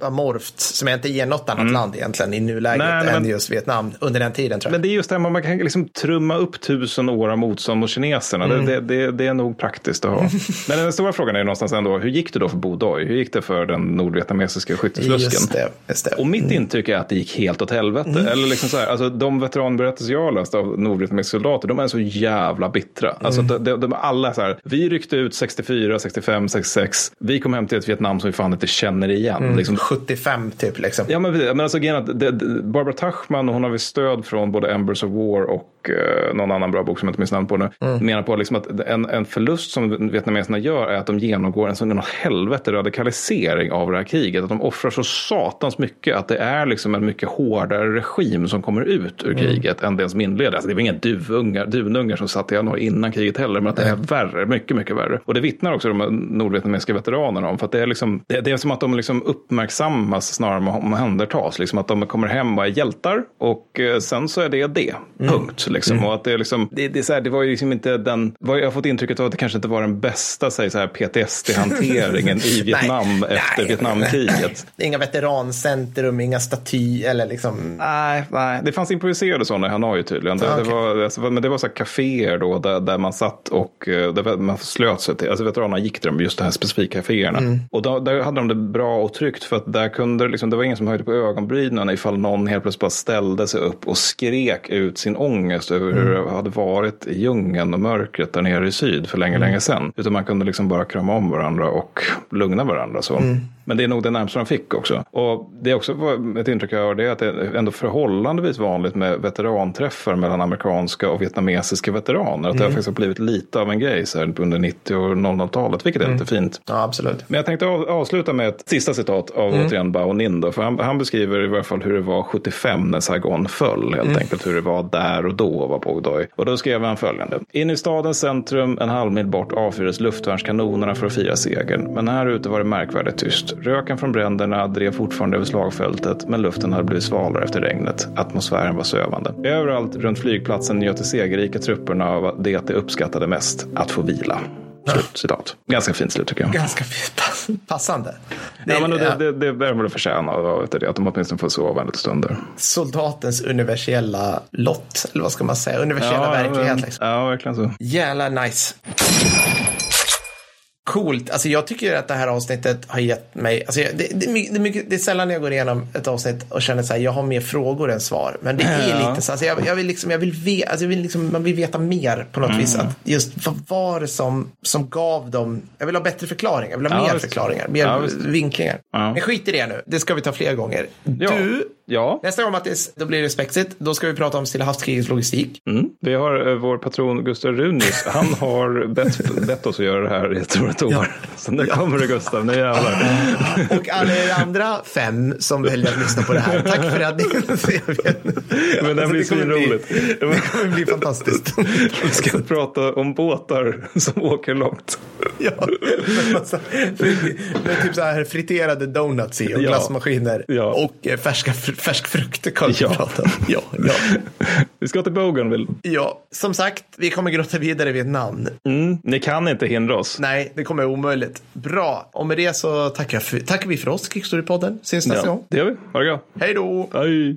Speaker 3: amorft, som jag inte ger något annat land egentligen i nuläget
Speaker 4: Nej, men-
Speaker 3: än just Vietnam under den tiden tror jag.
Speaker 4: Men det är just det här, man kan liksom trumma upp tusen år av motstånd mot kineserna.
Speaker 3: Mm.
Speaker 4: Det, det, det, är nog praktiskt att ha. Men den stora frågan är ju någonstans ändå, hur gick det då för Bo Doi? Hur gick det för den nordvietnamesiska skytteslusken?
Speaker 3: Just det. Just det.
Speaker 4: Och mitt intryck är att det gick helt åt helvete. Eller liksom så här, alltså de veteranberättelser jag har läst av nordvietnamesiska soldater, de är så jävla bittra. Alltså de, de, de är alla så här, vi ryckte ut 64, 65, 66. Vi kom hem till ett Vietnam som vi fan inte känner igen. Liksom,
Speaker 3: 75 typ liksom.
Speaker 4: Ja, men, men alltså, grejen att det, det, Barbara Tuchman, hon har väl stöd från både Embers of War och eh, någon annan bra bok som jag inte minns namn på nu. Menar på liksom att en, en förlust som vietnameserna gör är att de genomgår en sån helvete radikalisering av det här kriget. Att de offrar så satans mycket att det är liksom en mycket hårdare regim som kommer ut ur kriget än den som inleder. Alltså, det var inga duvungar, dunungar som satt i Hanoi innan kriget heller, men att det är värre, mycket, mycket värre. Och det vittnar också de nordvietnamesiska veteranerna om. För det är, liksom, det, det är som att de liksom uppmärksammas snarare än omhändertas. Liksom att de kommer hem och är hjältar och eh, sen så är det det. Punkt. Liksom. Och att det, är liksom, det, det, är så här, det var ju liksom inte den, jag har fått intrycket av att det kanske inte var den bästa säg, så här, PTSD-hanteringen i Vietnam
Speaker 3: Nej,
Speaker 4: efter
Speaker 3: nej.
Speaker 4: Vietnamkriget.
Speaker 3: Inga veterancentrum, inga staty eller liksom.
Speaker 4: Nej, nej, det fanns improviserade sådana i Hanoi tydligen. Det,
Speaker 3: Ah,
Speaker 4: det var, alltså, men det var så här kaféer då där, där man satt och eh, där man slöt sig till. Alltså veteranerna gick de just de här specifika kaféerna.
Speaker 3: Mm.
Speaker 4: Och då, där hade de det bra och tryggt för att där kunde det liksom, det var ingen som höjde på ögonbrynen ifall någon helt plötsligt bara ställde sig upp och skrek ut sin ångest över hur
Speaker 3: Mm.
Speaker 4: det hade varit i djungeln och mörkret där nere i syd för länge,
Speaker 3: Mm.
Speaker 4: länge sedan. Utan man kunde liksom bara krama om varandra och lugna varandra. Så.
Speaker 3: Mm.
Speaker 4: Men det är nog det närmaste de fick också. Och det är också ett intryck jag har det är att det är ändå förhållandevis vanligt med veteranträffar mellan amerikanska och vietnamesiska veteraner. Att det har faktiskt har blivit lite av en grej så här, under 90 och 00-talet, vilket är lite fint.
Speaker 3: Ja, absolut.
Speaker 4: Men jag tänkte av, avsluta med ett sista citat av återigen Bao Ninh. Då, för han, han beskriver i varje fall hur det var 75 när Saigon föll. Helt enkelt hur det var där och då var på Doi. Och då skrev han följande. In i stadens centrum en halv mil bort avfyrades luftvärnskanonerna för att fira segern. Men här ute var det märkvärdigt tyst. Röken från bränderna drev fortfarande över slagfältet. Men luften hade blivit svalare efter regnet. Atmosfären var sövande. Överallt runt flygplatsen njöt de segerrika trupperna av det de uppskattade mest. Att få vila. Slut, citat. Ganska fint slut tycker jag.
Speaker 3: Ganska pass- passande. Det,
Speaker 4: Ja, men det,
Speaker 3: ja,
Speaker 4: det, det är väl att förtjäna av det, att de åtminstone får sova en liten stund
Speaker 3: soldatens universella lott, eller vad ska man säga? Universella verklighet.
Speaker 4: men-
Speaker 3: Liksom.
Speaker 4: ja, verkligen så.
Speaker 3: Jävla nice. Coolt. Alltså jag tycker att det här avsnittet har gett mig, alltså jag- det, det, det, är mycket, det är sällan jag går igenom ett avsnitt och känner så här, jag har mer frågor än svar. Men det är
Speaker 4: Ja.
Speaker 3: lite så, alltså jag, jag vill liksom, jag vill, ve, alltså jag vill liksom, man vill veta mer på något
Speaker 4: Mm.
Speaker 3: vis. Att just vad var det som, som gav dem, jag vill ha bättre förklaringar, jag vill ha
Speaker 4: Ja,
Speaker 3: mer
Speaker 4: visst.
Speaker 3: förklaringar, mer
Speaker 4: Ja,
Speaker 3: vinklingar. Men skit i det nu, det ska vi ta fler gånger. Du,
Speaker 4: Ja.
Speaker 3: nästa gång Mattis, då blir det Spexit, då ska vi prata om Stilla havskrigets logistik.
Speaker 4: Mm. Vi har eh, vår patron Gustav Runis. Han har bett, bett oss att göra det här i ett tror ett år. Så nu kommer det Gustav, nu jävlar.
Speaker 3: Och alla er andra fem som väljer att lyssna på det här. Tack för att ni...
Speaker 4: Men det här blir
Speaker 3: Alltså, kommer bli-
Speaker 4: svinroligt.
Speaker 3: Det kommer bli fantastiskt.
Speaker 4: Vi ska prata om båtar som åker långt.
Speaker 3: Ja, med, massa, med typ så här friterade donuts i och
Speaker 4: Ja.
Speaker 3: glassmaskiner.
Speaker 4: Ja.
Speaker 3: Och eh, färska, färsk frukt kan vi
Speaker 4: Ja.
Speaker 3: prata om. Ja, ja.
Speaker 4: Vi ska till Bougainville.
Speaker 3: ja, som sagt, vi kommer grotta vidare vid ett namn.
Speaker 4: Mm. Ni kan inte hindra oss.
Speaker 3: Nej, det kommer omöjligt. Bra, och med det så tackar, för, tackar vi för oss, Kickstorypodden. Syns nästa
Speaker 4: Ja,
Speaker 3: gång.
Speaker 4: det gör vi. Ha det gott.
Speaker 3: Hej då!
Speaker 4: Hej.